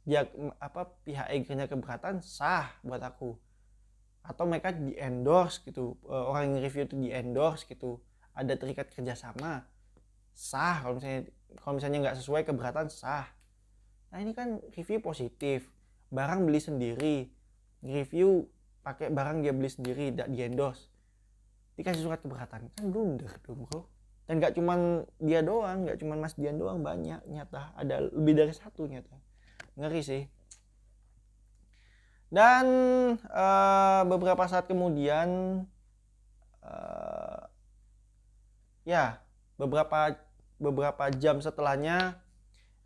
Speaker 1: dia apa pihak agennya keberatan sah buat aku atau mereka di endorse gitu eh, orang yang review itu di endorse gitu. Ada terikat kerjasama sah. Kalau misalnya kalau misalnya nggak sesuai keberatan sah. Nah ini kan review positif. Barang beli sendiri. Review pakai barang dia beli sendiri tidak di endorse. Dikasih surat keberatan. Kan blunder dong bro. Dan gak cuman dia doang gak cuman Mas Dian doang banyak. Nyata ada lebih dari satu nyata. Ngeri sih dan uh, beberapa saat kemudian uh, ya beberapa beberapa jam setelahnya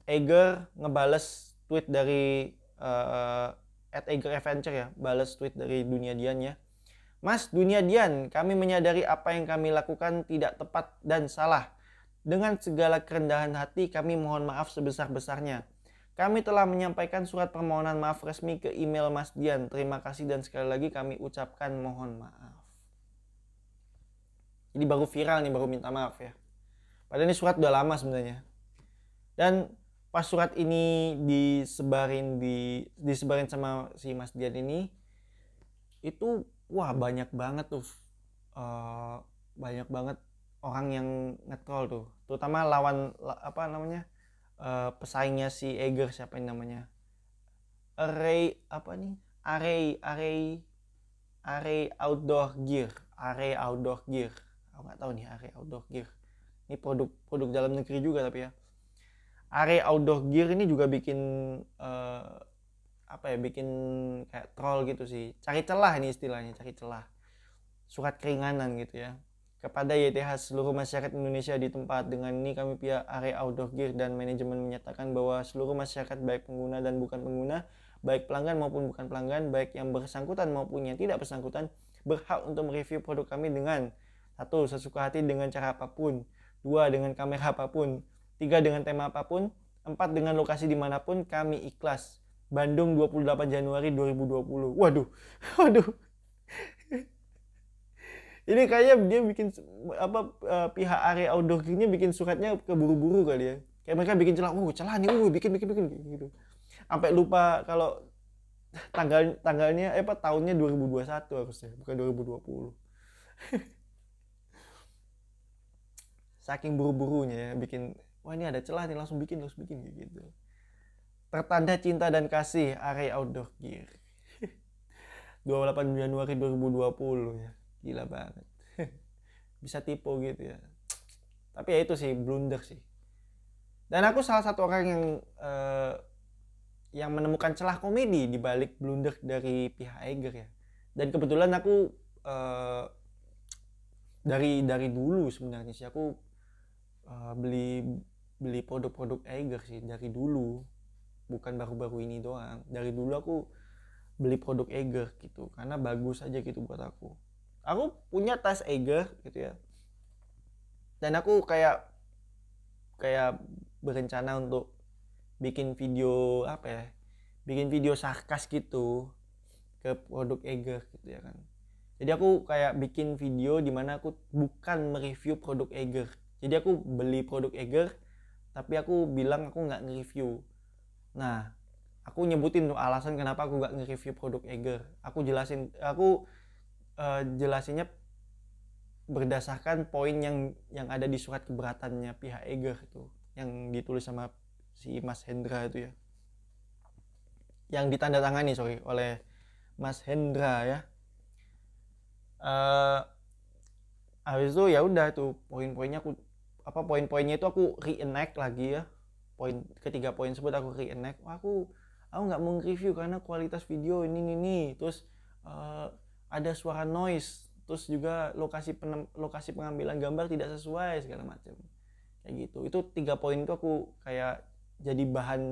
Speaker 1: Eger ngebales tweet dari uh, at ya bales tweet dari dunia Dian ya Mas dunia Dian, kami menyadari apa yang kami lakukan tidak tepat dan salah. Dengan segala kerendahan hati kami mohon maaf sebesar-besarnya. Kami telah menyampaikan surat permohonan maaf resmi ke email Mas Dian. Terima kasih dan sekali lagi kami ucapkan mohon maaf. Jadi baru viral nih, baru minta maaf ya. Padahal ini surat udah lama sebenarnya. Dan pas surat ini disebarin di disebarin sama si Mas Dian ini itu wah banyak banget tuh uh, banyak banget orang yang ngetrol tuh terutama lawan apa namanya uh, pesaingnya si Eger siapa yang namanya? Array apa nih? Array Array Array Outdoor Gear. Array Outdoor Gear. Aku nggak tahu nih Array Outdoor Gear. Ini produk produk dalam negeri juga tapi ya. Array Outdoor Gear ini juga bikin uh, apa ya bikin kayak troll gitu sih. Cari celah ini istilahnya cari celah. Surat keringanan gitu ya kepada YTH seluruh masyarakat Indonesia di tempat dengan ini kami pihak area outdoor gear dan manajemen menyatakan bahwa seluruh masyarakat baik pengguna dan bukan pengguna baik pelanggan maupun bukan pelanggan baik yang bersangkutan maupun yang tidak bersangkutan berhak untuk mereview produk kami dengan satu sesuka hati dengan cara apa pun dua dengan kamera apa pun tiga dengan tema apa pun empat dengan lokasi di mana pun kami ikhlas Bandung 28 Januari 2020. Waduh, waduh. Ini kayaknya dia bikin apa uh, pihak area outdoor-nya bikin suratnya keburu-buru kali ya. Kayak mereka bikin celah, oh celah nih, oh bikin bikin bikin gitu. Sampai lupa kalau tanggal tanggalnya eh apa tahunnya 2021 harusnya, bukan 2020. Saking buru-burunya ya bikin wah ini ada celah nih langsung bikin langsung bikin gitu tertanda cinta dan kasih area outdoor gear 28 Januari 2020 ya gila banget. Bisa tipu gitu ya. Tapi ya itu sih blunder sih. Dan aku salah satu orang yang uh, yang menemukan celah komedi di balik blunder dari pihak Eger ya. Dan kebetulan aku uh, dari dari dulu sebenarnya sih aku uh, beli beli produk-produk Eger sih dari dulu. Bukan baru-baru ini doang. Dari dulu aku beli produk Eger gitu karena bagus aja gitu buat aku aku punya tas Eger gitu ya. Dan aku kayak kayak berencana untuk bikin video apa ya bikin video sarkas gitu ke produk Eger gitu ya kan. Jadi aku kayak bikin video di mana aku bukan mereview produk Eger jadi aku beli produk Eger tapi aku bilang aku nggak nge-review. Nah, aku nyebutin tuh alasan kenapa aku gak nge-review produk Eger. Aku jelasin, aku uh, jelasinnya berdasarkan poin yang yang ada di surat keberatannya pihak Eger itu, yang ditulis sama si Mas Hendra itu ya. yang ditandatangani sorry oleh Mas Hendra ya uh, habis itu ya udah tuh poin-poinnya aku apa poin-poinnya itu aku reenact lagi ya poin ketiga poin tersebut aku reenact aku aku nggak mau review karena kualitas video ini ini, ini. terus uh, ada suara noise terus juga lokasi penem, lokasi pengambilan gambar tidak sesuai segala macam. Kayak gitu. Itu tiga poin itu aku kayak jadi bahan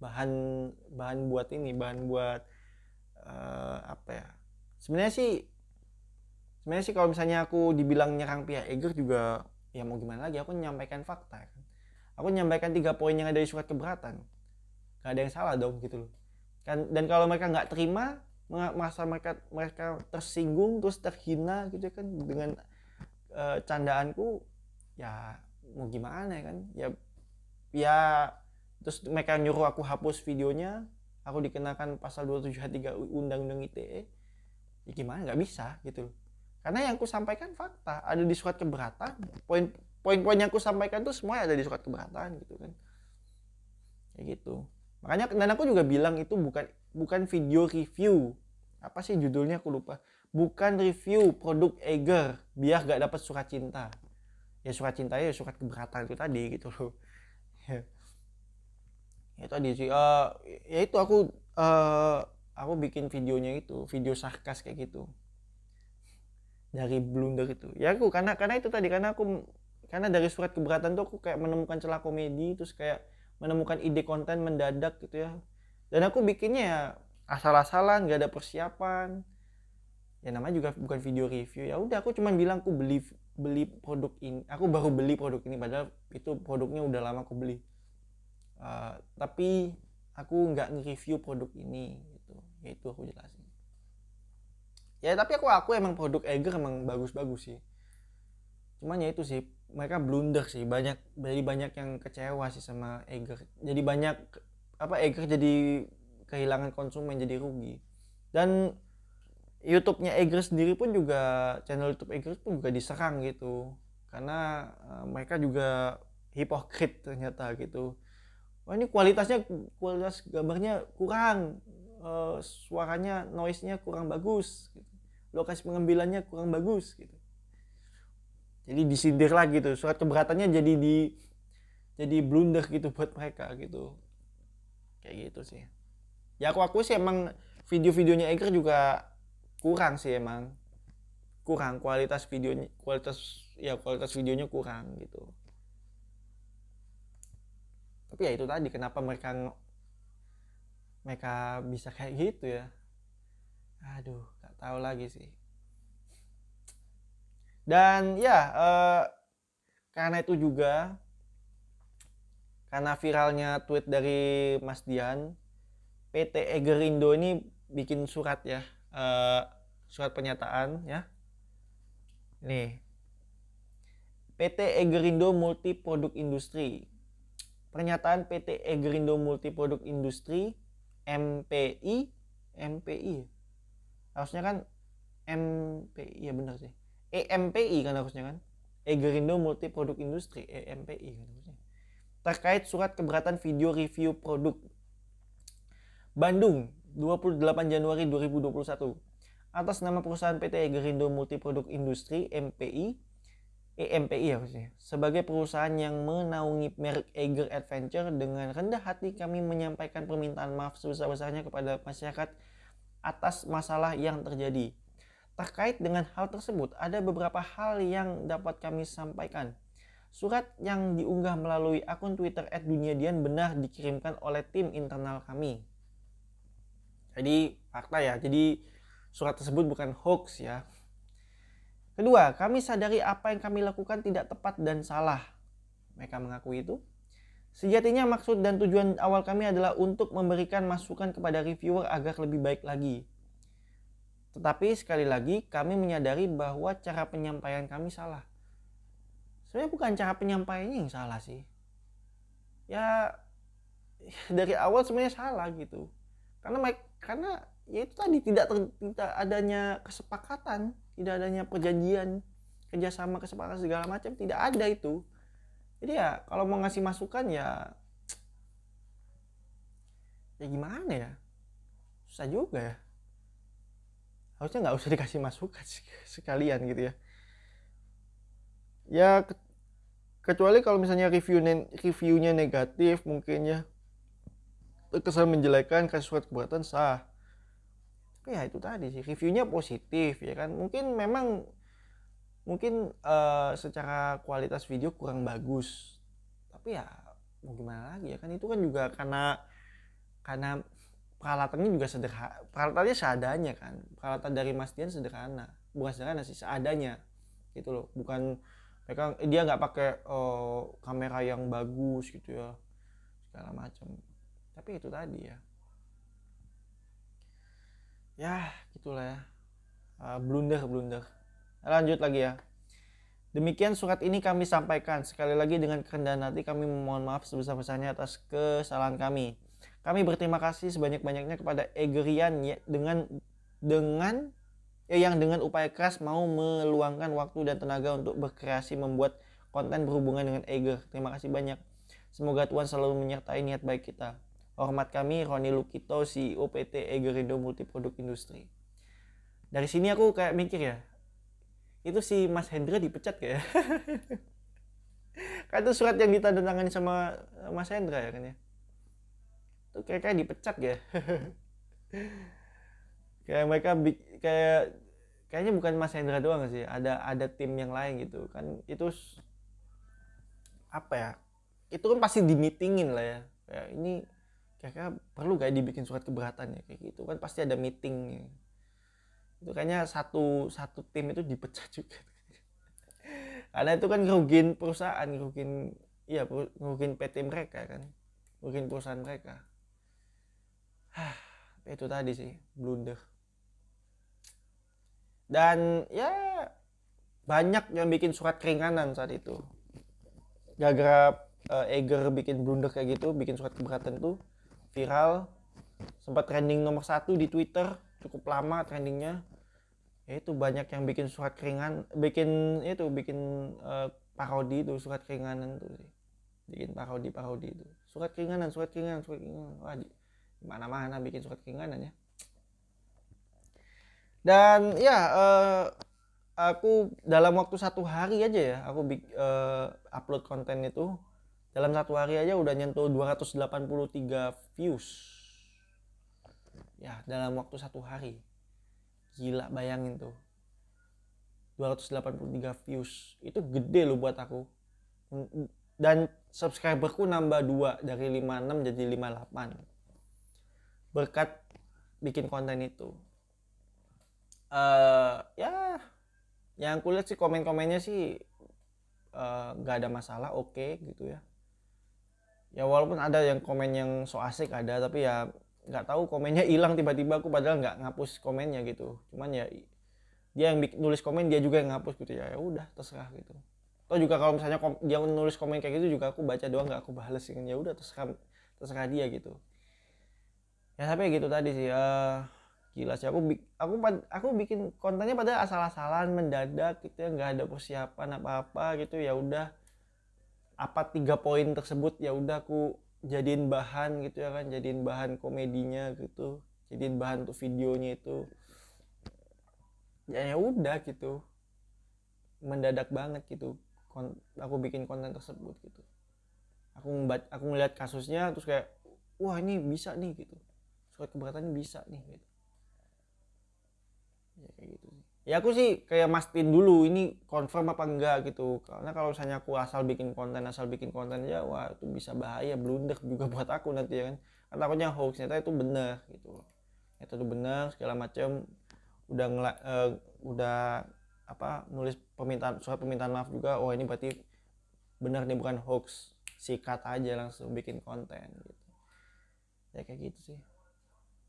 Speaker 1: bahan bahan buat ini bahan buat uh, apa ya. Sebenarnya sih sebenarnya sih kalau misalnya aku dibilang nyerang pihak Eger juga ya mau gimana lagi aku menyampaikan fakta kan. Aku menyampaikan tiga poin yang ada di surat keberatan. Gak ada yang salah dong gitu loh. Kan dan kalau mereka nggak terima masa mereka mereka tersinggung terus terhina gitu kan dengan uh, candaanku ya mau gimana ya kan ya ya terus mereka nyuruh aku hapus videonya aku dikenakan pasal 273 undang-undang ITE ya gimana nggak bisa gitu loh. Karena yang aku sampaikan fakta ada di surat keberatan poin poin-poin yang aku sampaikan tuh semuanya ada di surat keberatan gitu kan. Kayak gitu makanya dan aku juga bilang itu bukan bukan video review. Apa sih judulnya? Aku lupa. Bukan review produk Eger biar gak dapat surat cinta. Ya surat cinta ya surat keberatan itu tadi gitu loh. Ya, ya tadi sih uh, ya itu aku uh, aku bikin videonya itu video sarkas kayak gitu. Dari blunder itu. Ya aku karena karena itu tadi karena aku karena dari surat keberatan tuh aku kayak menemukan celah komedi terus kayak menemukan ide konten mendadak gitu ya. Dan aku bikinnya ya asal-asalan gak ada persiapan. Ya namanya juga bukan video review. Ya udah aku cuman bilang aku beli beli produk ini. Aku baru beli produk ini padahal itu produknya udah lama aku beli. Uh, tapi aku nggak nge-review produk ini gitu. Ya itu aku jelasin. Ya tapi aku aku emang produk Eger emang bagus-bagus sih cuman ya itu sih mereka blunder sih banyak jadi banyak yang kecewa sih sama Eger. Jadi banyak apa Eger jadi kehilangan konsumen jadi rugi. Dan YouTube-nya Eger sendiri pun juga channel YouTube Eger pun juga diserang gitu. Karena uh, mereka juga hipokrit ternyata gitu. Wah ini kualitasnya kualitas gambarnya kurang uh, suaranya noise-nya kurang bagus. Gitu lokasi pengambilannya kurang bagus gitu jadi disindir lagi tuh. Surat keberatannya jadi di jadi blunder gitu buat mereka gitu. Kayak gitu sih. Ya aku aku sih emang video-videonya Eger juga kurang sih emang. Kurang. Kualitas videonya kualitas ya kualitas videonya kurang gitu. Tapi ya itu tadi kenapa mereka mereka bisa kayak gitu ya? Aduh nggak tahu lagi sih dan ya eh, karena itu juga karena viralnya tweet dari Mas Dian PT Egerindo ini bikin surat ya eh, surat pernyataan ya. Nih. PT Egerindo Multi Produk Industri. Pernyataan PT Egerindo Multi Produk Industri MPI MPI harusnya kan MPI ya benar sih EMPI kan harusnya kan? Egerindo Multi Produk Industri EMPI kan harusnya. Terkait surat keberatan video review produk Bandung 28 Januari 2021 atas nama perusahaan PT Egerindo Multi Produk Industri MPI EMPI harusnya sebagai perusahaan yang menaungi merek Eger Adventure dengan rendah hati kami menyampaikan permintaan maaf sebesar-besarnya kepada masyarakat atas masalah yang terjadi. Terkait dengan hal tersebut, ada beberapa hal yang dapat kami sampaikan. Surat yang diunggah melalui akun Twitter @duniadian benar dikirimkan oleh tim internal kami. Jadi fakta ya. Jadi surat tersebut bukan hoax ya. Kedua, kami sadari apa yang kami lakukan tidak tepat dan salah. Mereka mengakui itu. Sejatinya maksud dan tujuan awal kami adalah untuk memberikan masukan kepada reviewer agar lebih baik lagi. Tetapi sekali lagi kami menyadari bahwa cara penyampaian kami salah. Sebenarnya bukan cara penyampaiannya yang salah sih. Ya dari awal sebenarnya salah gitu. Karena karena ya itu tadi tidak ter, tidak adanya kesepakatan, tidak adanya perjanjian kerjasama kesepakatan segala macam tidak ada itu jadi ya kalau mau ngasih masukan ya ya gimana ya susah juga ya harusnya nggak usah dikasih masukan sekalian gitu ya. Ya ke kecuali kalau misalnya review reviewnya negatif mungkin ya. Kesan menjelekan kasih surat keberatan sah. Ya itu tadi sih reviewnya positif ya kan. Mungkin memang mungkin uh, secara kualitas video kurang bagus. Tapi ya mau gimana lagi ya kan? Itu kan juga karena karena peralatannya juga sederhana peralatannya seadanya kan. Peralatan dari Mas Dian sederhana. Bukan sederhana sih seadanya. Gitu loh. Bukan mereka dia nggak pakai uh, kamera yang bagus gitu ya. Segala macam. Tapi itu tadi ya. Ya gitulah ya. Uh, blunder blunder. Lanjut lagi ya. Demikian surat ini kami sampaikan. Sekali lagi dengan kerendahan hati kami memohon maaf sebesar-besarnya atas kesalahan kami. Kami berterima kasih sebanyak-banyaknya kepada Egerian ya, dengan dengan ya, yang dengan upaya keras mau meluangkan waktu dan tenaga untuk berkreasi membuat konten berhubungan dengan Eger. Terima kasih banyak. Semoga Tuhan selalu menyertai niat baik kita. Hormat kami Roni Lukito, CEO PT Egerindo Multiproduk Industri. Dari sini aku kayak mikir ya, itu si Mas Hendra dipecat kayak kan itu surat yang ditandatangani sama Mas Hendra ya kan ya itu kayak kayak dipecat ya. Kayak mereka kayak kayaknya bukan Mas Hendra doang sih ada ada tim yang lain gitu. Kan itu apa ya itu kan pasti di meetingin lah ya. Kayak ini kayak perlu kayak dibikin surat keberatan ya kayak gitu. Kan pasti ada meeting itu kayaknya satu satu tim itu dipecat juga. Karena itu kan ngerugin perusahaan ngerugin iya ngerugin PT mereka kan. Ngerugin perusahaan mereka itu tadi sih blunder. Dan ya banyak yang bikin surat keringanan saat itu. Gara-gara uh, Eger bikin blunder kayak gitu bikin surat keberatan itu viral. Sempat trending nomor satu di Twitter cukup lama trendingnya. Ya itu banyak yang bikin surat keringan bikin itu bikin uh, parodi itu surat keringanan tuh sih. Bikin parodi parodi itu surat keringanan surat keringanan surat keringanan. Wah di mana mana bikin surat keringanan ya dan ya uh, aku dalam waktu satu hari aja ya aku uh, upload konten itu dalam satu hari aja udah nyentuh 283 views. Ya dalam waktu satu hari. Gila bayangin tuh. 283 views. Itu gede loh buat aku. Dan subscriberku nambah 2 dari 56 jadi 58 berkat bikin konten itu. Uh, ya yang kulihat sih komen-komennya sih uh, eh, gak ada masalah oke okay, gitu ya. Ya walaupun ada yang komen yang so asik ada tapi ya nggak tahu komennya hilang tiba-tiba aku padahal nggak ngapus komennya gitu. Cuman ya dia yang nulis komen dia juga yang ngapus gitu ya. Ya udah terserah gitu. Atau juga kalau misalnya dia nulis komen kayak gitu juga aku baca doang nggak aku balas gitu ya udah terserah terserah dia gitu ya tapi gitu tadi sih uh, gila sih. Aku aku aku bikin kontennya pada asal-asalan mendadak gitu ya nggak ada persiapan apa-apa gitu. Ya udah apa tiga poin tersebut ya udah aku jadiin bahan gitu ya kan jadiin bahan komedinya gitu jadiin bahan untuk videonya itu. Ya ya udah gitu. Mendadak banget gitu kon aku bikin konten tersebut gitu. Aku membat aku ngeliat kasusnya terus kayak wah ini bisa nih gitu surat keberatan bisa nih gitu. Ya kayak gitu ya aku sih kayak mastiin dulu ini confirm apa enggak gitu. Karena kalau misalnya aku asal bikin konten asal bikin konten ya wah itu bisa bahaya blunder juga buat aku nanti ya kan. Karena takutnya hoax ternyata itu benar gitu itu tuh benar segala macam udah ngela, uh, udah apa nulis permintaan surat permintaan maaf juga oh ini berarti benar nih bukan hoax. Sikat aja langsung bikin konten gitu. Ya kayak gitu sih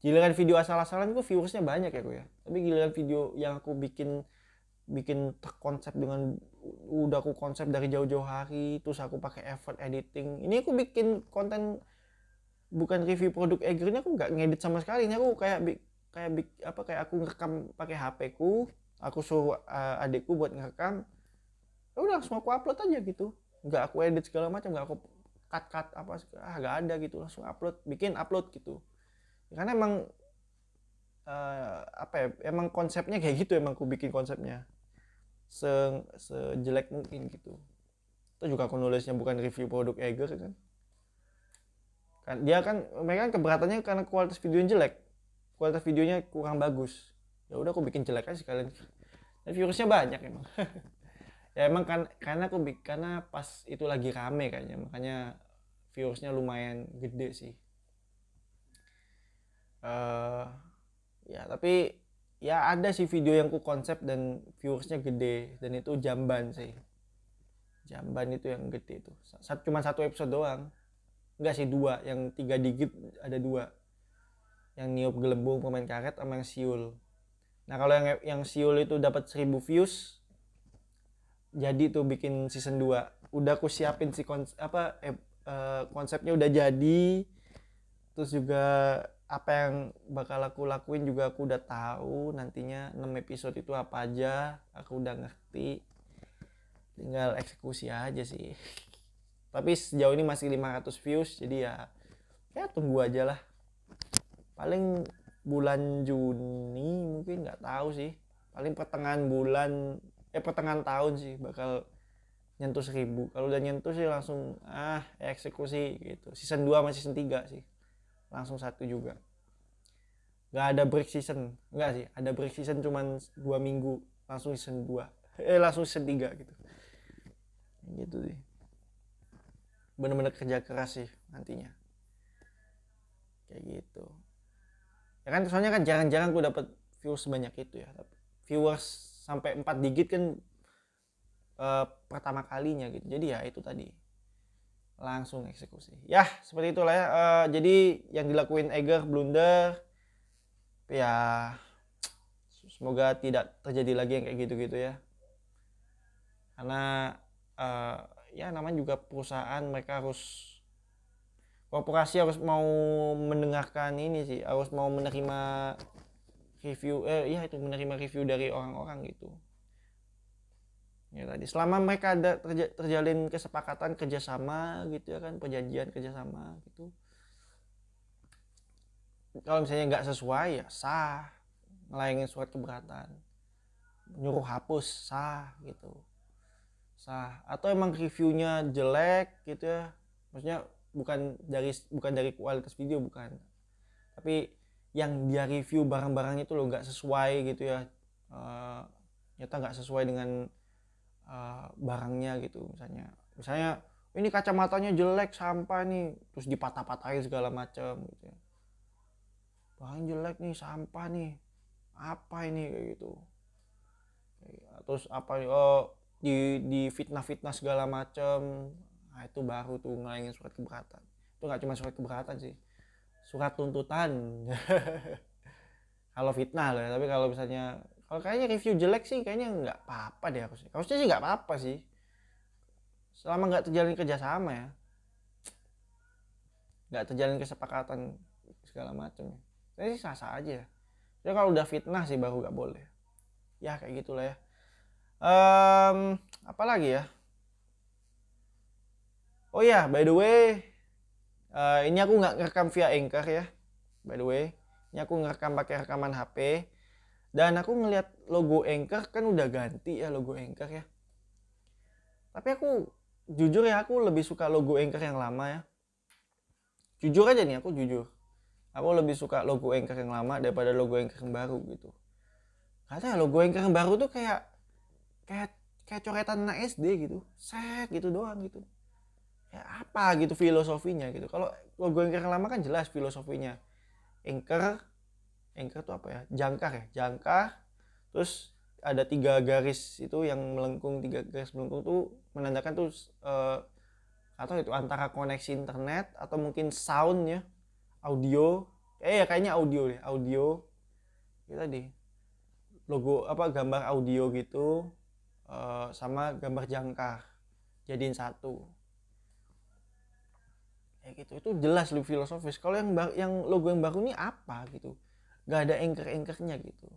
Speaker 1: giliran video asal-asalan gue viewersnya banyak ya gue ya. Tapi giliran video yang aku bikin bikin terkonsep dengan udah aku konsep dari jauh-jauh hari terus aku pakai effort editing. Ini aku bikin konten bukan review produk Eger aku nggak ngedit sama sekali. Ini aku kayak kayak apa kayak aku ngerekam pakai HP ku aku suruh uh, adikku buat ngerekam. Ya udah langsung aku upload aja gitu. Nggak aku edit segala macam nggak aku cut cut apa ah nggak ada gitu langsung upload bikin upload gitu karena emang uh, apa ya emang konsepnya kayak gitu emang aku bikin konsepnya. Se sejelek mungkin gitu. Itu juga aku nulisnya bukan review produk Eger kan. Kan dia kan mereka kan keberatannya karena kualitas videonya jelek. Kualitas videonya kurang bagus. Ya udah aku bikin jelek aja sekalian dan virusnya banyak emang. Ya emang kan karena aku karena pas itu lagi rame kayaknya. Makanya virusnya lumayan gede sih uh, ya tapi ya ada sih video yang ku konsep dan viewersnya gede dan itu jamban sih. Jamban itu yang gede itu. Satu cuma satu episode doang. Enggak sih dua. Yang tiga digit ada dua. Yang niup gelembung pemain karet sama yang siul nah kalau yang yang siul itu dapat seribu views jadi tuh bikin season 2 udah aku siapin si kons apa eh, uh, konsepnya udah jadi. Terus juga apa yang bakal aku lakuin juga aku udah tahu nantinya 6 episode itu apa aja aku udah ngerti. Tinggal eksekusi aja sih. Tapi sejauh ini masih 500 views jadi ya ya tunggu aja lah. Paling bulan Juni mungkin nggak tahu sih. Paling pertengahan bulan eh pertengahan tahun sih bakal nyentuh seribu. Kalau udah nyentuh sih langsung ah eksekusi gitu. Season 2 sama season 3 sih langsung satu juga. Nggak ada break season. Enggak sih ada break season cuman dua minggu. Langsung season 2 eh langsung season 3 gitu. Gitu sih. Bener-bener kerja keras sih nantinya. Kayak gitu. Ya kan soalnya kan jarang-jarang gue dapet viewers sebanyak itu ya. Viewers sampai 4 digit kan uh, pertama kalinya gitu. Jadi ya itu tadi langsung eksekusi. Ya seperti itulah ya. Uh, jadi yang dilakuin Eger blunder ya semoga tidak terjadi lagi yang kayak gitu-gitu ya. Karena uh, ya namanya juga perusahaan mereka harus korporasi harus mau mendengarkan ini sih harus mau menerima review eh ya itu menerima review dari orang-orang gitu ya tadi selama mereka ada terja, terjalin kesepakatan kerjasama gitu ya kan perjanjian kerjasama gitu. Kalau misalnya nggak sesuai ya sah. Melayangin surat keberatan. Nyuruh hapus sah gitu. Sah. Atau emang reviewnya jelek gitu ya. Maksudnya bukan dari bukan dari kualitas video bukan. Tapi yang dia review barang-barang itu loh nggak sesuai gitu ya. Uh, nyata nggak sesuai dengan uh, barangnya gitu misalnya. Misalnya ini kacamatanya jelek sampah nih. Terus dipatah-patahin segala macam gitu ya. Barang jelek nih sampah nih. Apa ini? Kayak gitu. Terus apa oh di di fitnah-fitnah segala macam nah itu baru tuh ngelayangin surat keberatan. Itu nggak cuma surat keberatan sih surat tuntutan. Kalau fitnah ya. tapi kalau misalnya kalau kayaknya review jelek sih kayaknya nggak apa-apa deh harusnya harusnya sih nggak apa-apa sih. Selama nggak terjalin kerjasama ya. Nggak terjalin kesepakatan segala macam ya. Sih sah-sah aja. Ya kalau udah fitnah sih baru nggak boleh. Ya kayak gitulah ya. Um, apa lagi ya? Oh ya by the way uh, ini aku nggak ngerekam via anchor ya. By the way ini aku ngerekam pakai rekaman HP dan aku ngelihat logo anchor kan udah ganti ya logo anchor ya. Tapi aku jujur ya aku lebih suka logo anchor yang lama ya. Jujur aja nih aku jujur. Aku lebih suka logo anchor yang lama daripada logo anchor yang baru gitu. Katanya logo anchor yang baru tuh kayak kayak kayak coretan anak SD gitu. Set gitu doang gitu. Ya apa gitu filosofinya gitu. Kalau logo anchor yang lama kan jelas filosofinya. Anchor anchor itu apa ya? Jangkar ya? Jangkar. Terus ada tiga garis itu yang melengkung tiga garis melengkung tuh menandakan tuh uh, atau itu antara koneksi internet atau mungkin sound ya audio. Eh ya kayaknya audio deh audio. Itu tadi. Logo apa gambar audio gitu uh, sama gambar jangkar. Jadiin satu. Ya gitu. Itu jelas lebih filosofis. Kalau yang yang logo yang baru ini apa gitu nggak ada anchornya gitu.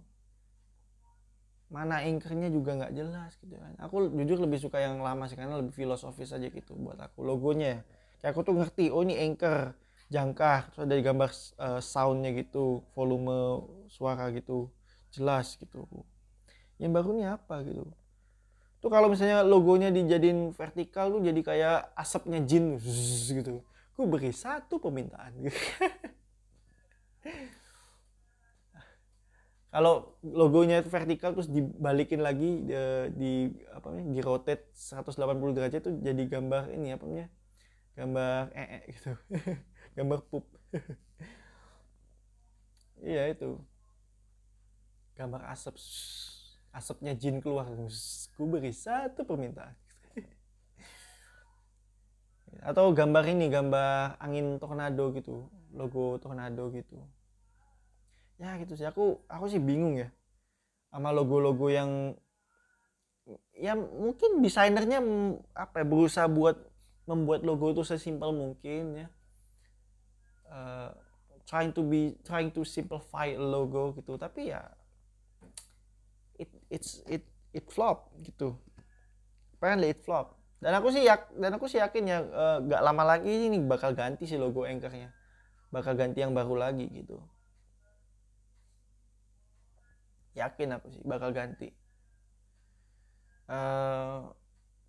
Speaker 1: Mana anchornya juga nggak jelas gitu kan. Aku jujur lebih suka yang lama sih karena lebih filosofis aja gitu buat aku logonya. Kayak aku tuh ngerti oh ini anchor jangka terus ada gambar uh, soundnya gitu volume suara gitu jelas gitu. Yang baru ini apa gitu? Tuh kalau misalnya logonya dijadiin vertikal tuh jadi kayak asapnya jin gitu. Gue beri satu permintaan kalau logonya itu vertikal terus dibalikin lagi di, di apa namanya di rotate 180 derajat itu jadi gambar ini apa namanya gambar ee -e gitu. Gambar pup. Iya itu. Gambar asap. Asapnya jin keluar. Gue beri satu permintaan. Atau gambar ini gambar angin tornado gitu. Logo tornado gitu ya gitu sih. Aku aku sih bingung ya sama logo-logo yang ya mungkin desainernya apa ya, berusaha buat membuat logo itu sesimpel mungkin ya. Uh, trying to be trying to simplify logo gitu. Tapi ya it it's it it flop gitu. Apparently it flop. Dan aku sih yak dan aku sih yakin ya uh, gak lama lagi ini bakal ganti sih logo anchornya. Bakal ganti yang baru lagi gitu yakin aku sih bakal ganti. Uh,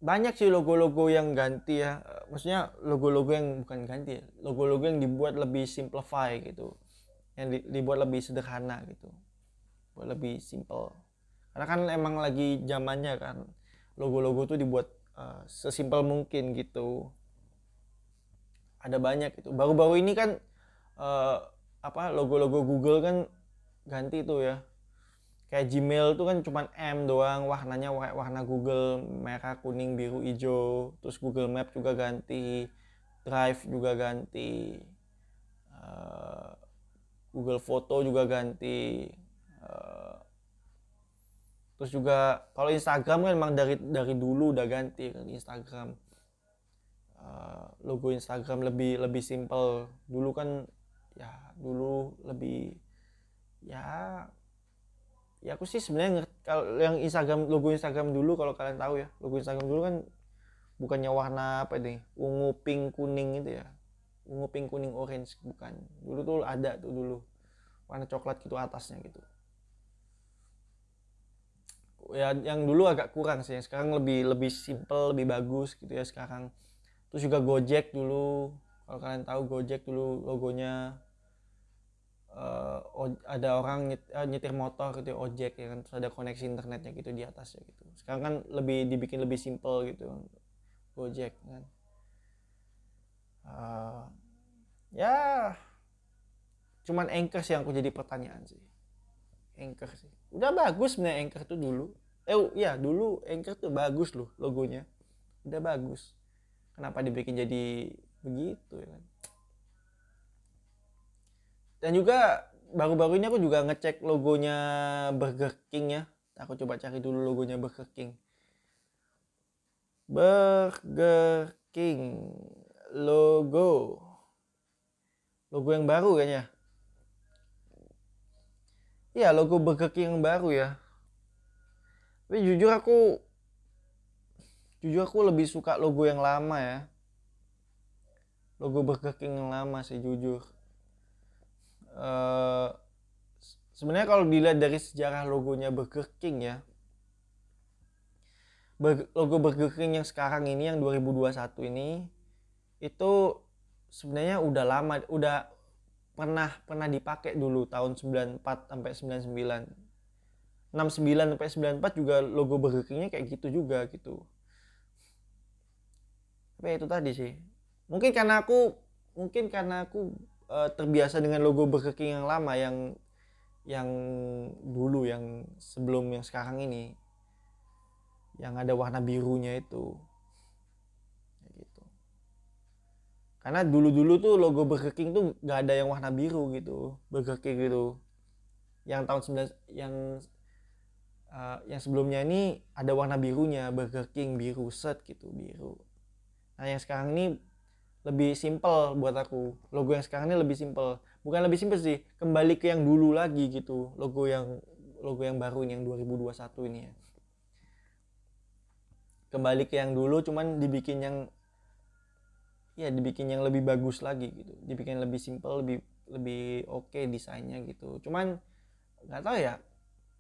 Speaker 1: banyak sih logo-logo yang ganti ya. Maksudnya logo-logo yang bukan ganti ya logo-logo yang dibuat lebih simplify gitu. Yang di, dibuat lebih sederhana gitu. Buat lebih simple. Karena kan emang lagi zamannya kan logo-logo tuh dibuat uh, sesimpel mungkin gitu. Ada banyak itu baru-baru ini kan uh, apa logo-logo Google kan ganti tuh ya kayak Gmail tuh kan cuma M doang warnanya warna Google merah kuning biru hijau. Terus Google Map juga ganti Drive juga ganti uh, Google Foto juga ganti uh, terus juga kalau Instagram kan emang dari dari dulu udah ganti kan Instagram. Uh, logo Instagram lebih lebih simple. Dulu kan ya dulu lebih ya ya aku sih sebenarnya kalau yang Instagram logo Instagram dulu kalau kalian tahu ya. Logo Instagram dulu kan bukannya warna apa nih ungu pink kuning itu ya. Ungu pink kuning orange bukan. Dulu tuh ada tuh dulu. Warna coklat gitu atasnya gitu. Ya yang dulu agak kurang sih. Sekarang lebih lebih simple lebih bagus gitu ya sekarang. Terus juga Gojek dulu. Kalau kalian tahu Gojek dulu logonya uh, ada orang nyet, uh, nyetir motor gitu ojek ya kan. Terus ada koneksi internetnya gitu di atasnya gitu. Sekarang kan lebih dibikin lebih simple gitu Gojek kan. Uh, ya cuman anchor sih yang aku jadi pertanyaan sih. Anchor sih. Udah bagus sebenarnya anchor tuh dulu. Eh ya dulu anchor tuh bagus loh logonya. Udah bagus. Kenapa dibikin jadi begitu ya kan dan juga baru-baru ini aku juga ngecek logonya Burger King ya aku coba cari dulu logonya Burger King Burger King logo logo yang baru kayaknya Iya logo Burger King yang baru ya. Tapi jujur aku jujur aku lebih suka logo yang lama ya. Logo Burger King yang lama sih jujur. Uh, Sebenarnya kalau dilihat dari sejarah logonya Burger King ya. Logo Burger King yang sekarang ini yang 2021 ini itu sebenarnya udah lama udah pernah pernah dipakai dulu tahun 94 sampai 99 69 sampai 94 juga logo Burger King-nya kayak gitu juga gitu tapi itu tadi sih mungkin karena aku mungkin karena aku uh, terbiasa dengan logo Burger King yang lama yang yang dulu yang sebelum yang sekarang ini. Yang ada warna birunya itu. Karena dulu-dulu tuh logo Burger King tuh gak ada yang warna biru gitu. Burger King gitu. Yang tahun 9 yang uh, yang sebelumnya ini ada warna birunya. Burger King biru set gitu biru. Nah yang sekarang ini lebih simple buat aku. Logo yang sekarang ini lebih simple. Bukan lebih simple sih kembali ke yang dulu lagi gitu. Logo yang logo yang baru ini yang 2021 ini ya. Kembali ke yang dulu cuman dibikin yang ya dibikin yang lebih bagus lagi gitu. Dibikin lebih simple lebih lebih oke okay desainnya gitu. Cuman nggak tahu ya.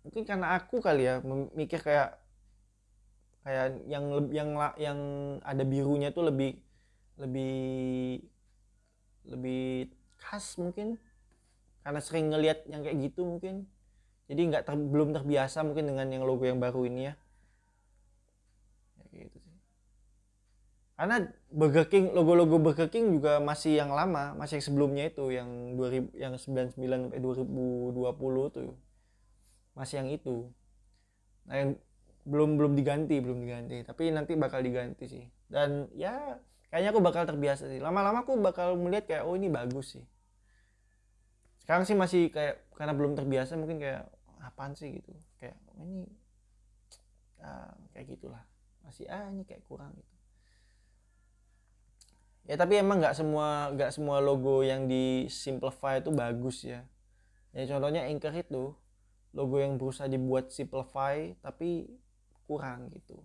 Speaker 1: Mungkin karena aku kali ya mikir kayak kayak yang yang yang ada birunya tuh lebih lebih lebih khas mungkin. Karena sering ngelihat yang kayak gitu mungkin. Jadi nggak ter, belum terbiasa mungkin dengan yang logo yang baru ini ya, ya gitu sih. Karena Burger King logo-logo Burger King juga masih yang lama masih yang sebelumnya itu yang 2000 yang 99 sampai 2020 tuh. Masih yang itu. Nah yang belum belum diganti belum diganti. Tapi nanti bakal diganti sih. Dan ya kayaknya aku bakal terbiasa sih. Lama-lama aku bakal melihat kayak oh ini bagus sih. Sekarang sih masih kayak karena belum terbiasa mungkin kayak apaan sih gitu. Kayak oh, ini ah, kayak gitulah. Masih ah ini kayak kurang gitu. Ya tapi emang nggak semua nggak semua logo yang di simplify itu bagus ya. Ya contohnya Anchor itu logo yang berusaha dibuat simplify tapi kurang gitu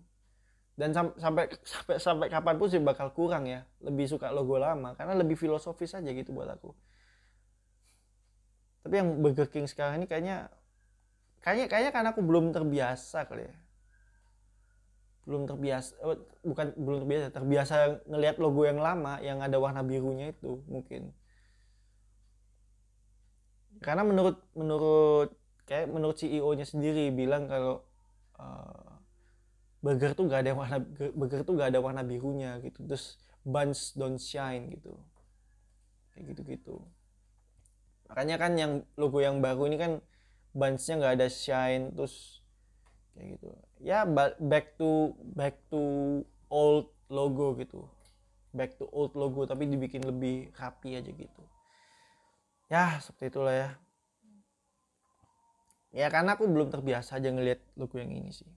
Speaker 1: dan sam sampai sampai sampai kapan pun sih bakal kurang ya. Lebih suka logo lama karena lebih filosofis aja gitu buat aku. Tapi yang Burger King sekarang ini kayaknya kayaknya kayaknya karena aku belum terbiasa kali ya. Belum terbiasa oh, bukan belum terbiasa terbiasa ngelihat logo yang lama yang ada warna birunya itu mungkin. Karena menurut menurut kayak menurut CEO-nya sendiri bilang kalau uh, burger tuh gak ada warna burger tuh gak ada warna birunya gitu. Terus buns don't shine gitu. Kayak gitu gitu makanya kan yang logo yang baru ini kan bunsnya nggak ada shine terus kayak gitu. Ya back to back to old logo gitu. Back to old logo tapi dibikin lebih rapi aja gitu. Ya seperti itulah ya. Ya karena aku belum terbiasa aja ngelihat logo yang ini sih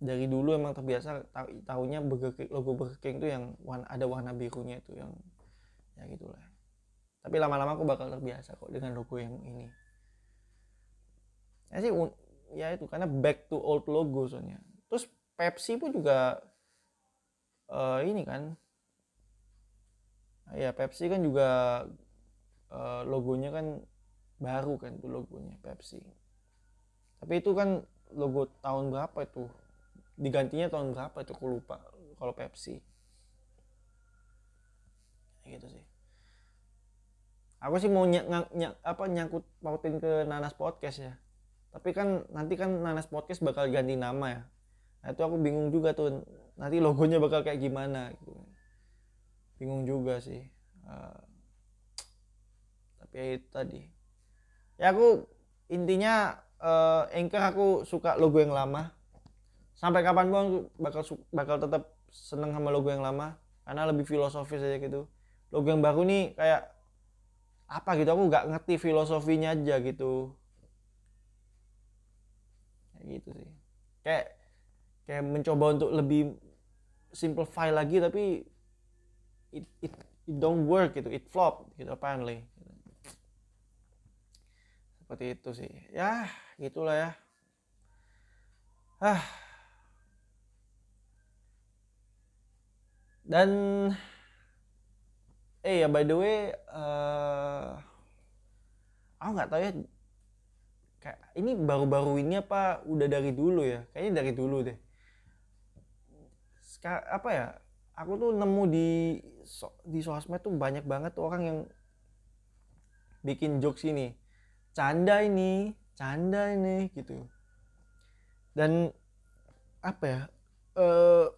Speaker 1: dari dulu emang terbiasa tahunya Burger King, logo Burger King itu yang warna, ada warna birunya itu yang ya gitulah. Tapi lama-lama aku bakal terbiasa kok dengan logo yang ini. Ya sih ya itu karena back to old logo soalnya. Terus Pepsi pun juga uh, ini kan. Ya Pepsi kan juga uh, logonya kan baru kan itu logonya Pepsi. Tapi itu kan logo tahun berapa itu digantinya tahun berapa itu? Aku lupa. Kalau Pepsi. Gitu sih. Aku sih mau ny ny apa nyangkut pautin ke Nanas Podcast ya. Tapi kan nanti kan Nanas Podcast bakal ganti nama ya. Nah, itu aku bingung juga tuh nanti logonya bakal kayak gimana gitu. Bingung juga sih. Uh, tapi ya itu tadi. Ya aku intinya uh, Anchor aku suka logo yang lama sampai kapan pun bakal bakal tetap seneng sama logo yang lama? Karena lebih filosofis aja gitu. Logo yang baru nih kayak apa gitu? Aku nggak ngerti filosofinya aja gitu. Kayak gitu sih. Kayak kayak mencoba untuk lebih simplify lagi tapi it, it, it don't work gitu. It flop gitu apparently. Seperti itu sih. Ya gitulah ya. Ah dan eh ya by the way uh, aku nggak tahu ya kayak ini baru-baru ini apa udah dari dulu ya? Kayaknya dari dulu deh. Sekarang, apa ya aku tuh nemu di so, di sosmed tuh banyak banget tuh orang yang bikin jokes ini. Canda ini canda ini gitu. Dan apa ya uh,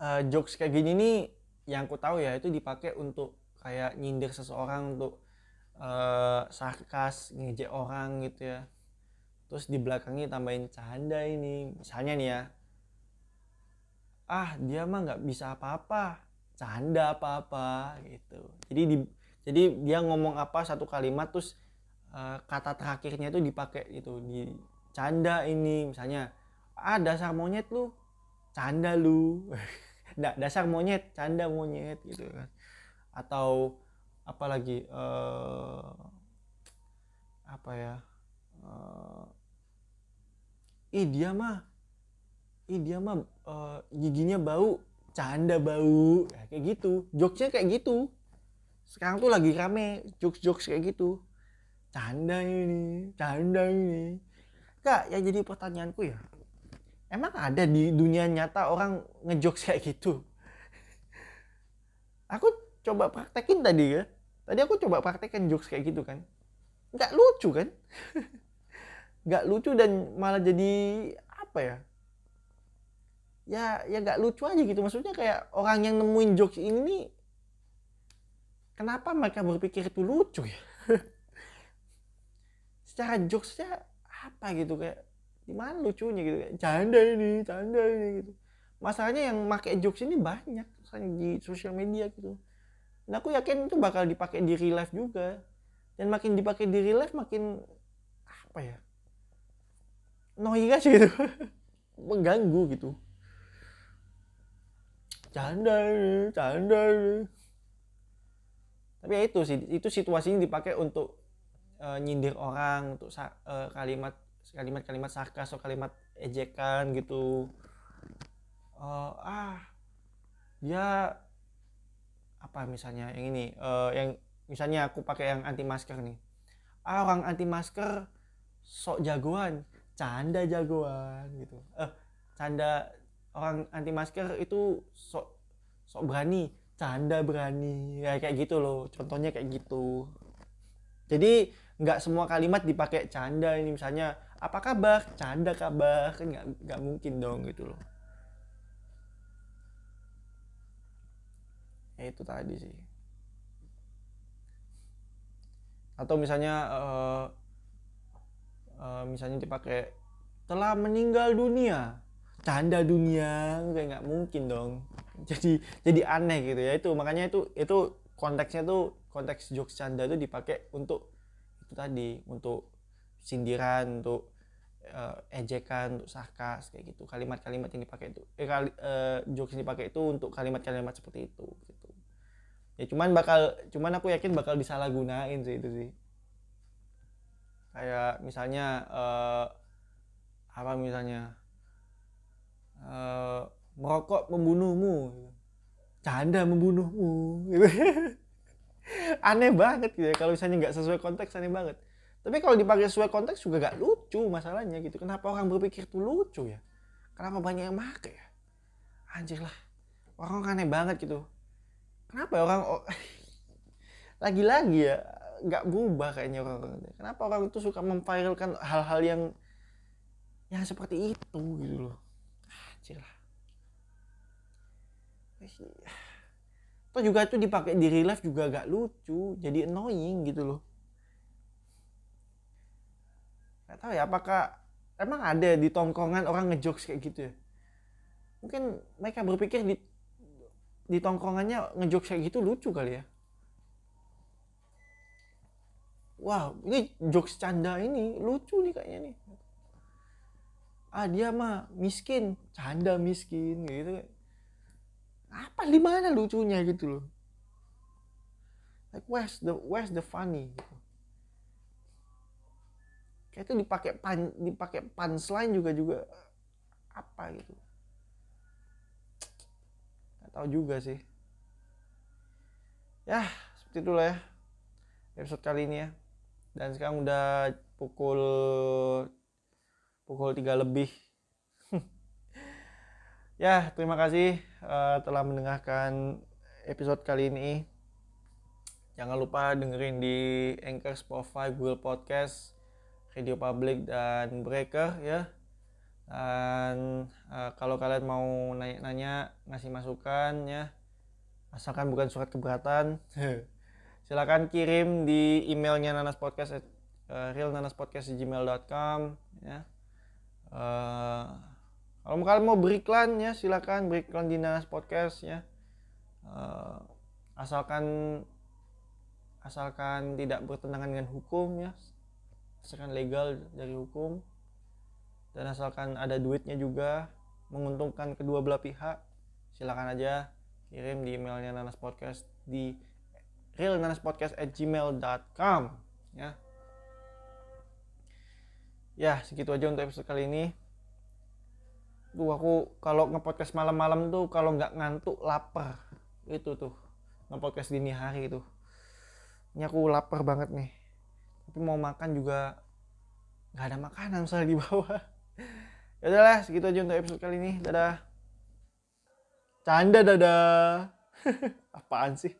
Speaker 1: uh, jokes kayak gini nih yang ku tahu ya itu dipakai untuk kayak nyindir seseorang untuk uh, sarkas ngejek orang gitu ya. Terus di belakangnya tambahin canda ini. Misalnya nih ya ah dia mah nggak bisa apa-apa. Canda apa-apa gitu. Jadi di jadi dia ngomong apa satu kalimat terus uh, kata terakhirnya itu dipakai gitu. Di canda ini misalnya ah dasar monyet lu canda lu da dasar monyet canda monyet gitu kan. Atau apalagi uh, apa ya uh, ih dia mah ih dia mah uh, giginya bau canda bau. Ya, kayak gitu. Jokesnya kayak gitu. Sekarang tuh lagi rame jokes jokes kayak gitu. Canda ini canda ini. Kak yang jadi pertanyaanku ya emang ada di dunia nyata orang ngejokes kayak gitu? Aku coba praktekin tadi ya. Tadi aku coba praktekin jokes kayak gitu kan. Nggak lucu kan? Nggak lucu dan malah jadi apa ya? Ya ya nggak lucu aja gitu. Maksudnya kayak orang yang nemuin jokes ini kenapa mereka berpikir itu lucu ya? Secara jokesnya apa gitu? Kayak di mana lucunya gitu? Canda ini canda ini gitu. Masalahnya yang pakai jokes ini banyak di sosial media gitu. Dan aku yakin itu bakal dipakai di real life juga. Dan makin dipakai di real life makin apa ya annoying aja gitu. Mengganggu gitu. Canda ini canda ini. Tapi ya itu sih itu situasinya dipakai untuk uh, nyindir orang untuk uh, kalimat kalimat-kalimat sarkas atau kalimat ejekan gitu. Uh, ah dia apa misalnya yang ini? Uh, yang misalnya aku pakai yang anti masker nih. Ah orang anti masker sok jagoan canda jagoan gitu. Eh canda orang anti masker itu sok sok berani canda berani ya kayak gitu loh. Contohnya kayak gitu. Jadi nggak semua kalimat dipakai canda ini. Misalnya apa kabar? Canda kabar. Kan nggak nggak mungkin dong gitu loh. Ya itu tadi sih. Atau misalnya uh, uh, misalnya dipakai telah meninggal dunia. Canda dunia. Kayak nggak mungkin dong. Jadi jadi aneh gitu ya. Itu makanya itu itu konteksnya tuh konteks jokes canda itu dipakai untuk itu tadi untuk sindiran untuk uh, ejekan untuk sarkas kayak gitu. Kalimat-kalimat yang dipakai itu eh, kali, uh, jokes yang dipakai itu untuk kalimat-kalimat seperti itu gitu. Ya cuman bakal cuman aku yakin bakal disalahgunain sih itu sih. Kayak misalnya uh, apa misalnya? Uh, merokok membunuhmu. Canda membunuhmu gitu. aneh banget gitu ya kalau misalnya nggak sesuai konteks aneh banget tapi kalau dipakai sesuai konteks juga gak lucu masalahnya gitu. Kenapa orang berpikir itu lucu ya? Kenapa banyak yang make ya? Anjir lah. Orang aneh banget gitu. Kenapa ya orang lagi-lagi ya nggak berubah kayaknya orang kenapa orang itu suka memviralkan hal-hal yang yang seperti itu gitu loh. Anjir lah. Atau juga itu dipakai di real life juga gak lucu jadi annoying gitu loh tahu ya apakah emang ada di tongkongan orang ngejokes kayak gitu ya? Mungkin mereka berpikir di di tongkongannya ngejokes kayak gitu lucu kali ya. Wah ini jokes canda ini lucu nih kayaknya nih. Ah dia mah miskin canda miskin gitu. Apa di mana lucunya gitu loh? Like where's the where's the funny gitu kayak itu dipakai pan dipakai punchline juga juga apa gitu. Nggak tahu juga sih. Ya seperti itulah ya episode kali ini ya. Dan sekarang udah pukul pukul tiga lebih. Ya terima kasih uh, telah mendengarkan episode kali ini. Jangan lupa dengerin di Anchor, Spotify, Google Podcast, Radio Public dan Breaker ya. Dan uh, kalau kalian mau nanya-nanya ngasih masukan ya. Asalkan bukan surat keberatan. Silakan kirim di emailnya nanaspodcast uh, realnanaspodcast@gmail.com ya. Uh, kalau kalian mau beriklan ya silakan beriklan di Nanas Podcast ya. Uh, asalkan asalkan tidak bertentangan dengan hukum ya asalkan legal dari hukum dan asalkan ada duitnya juga menguntungkan kedua belah pihak silakan aja kirim di emailnya Nanas Podcast di realnanaspodcast@gmail.com ya. Ya segitu aja untuk episode kali ini. Tuh aku kalau ngepodcast malam-malam tuh kalau nggak ngantuk lapar. Itu tuh ngepodcast dini hari tuh. Ini aku lapar banget nih tapi mau makan juga nggak ada makanan soalnya di bawah. Ya udahlah segitu aja untuk episode kali ini. Dadah. Canda dadah. Apaan sih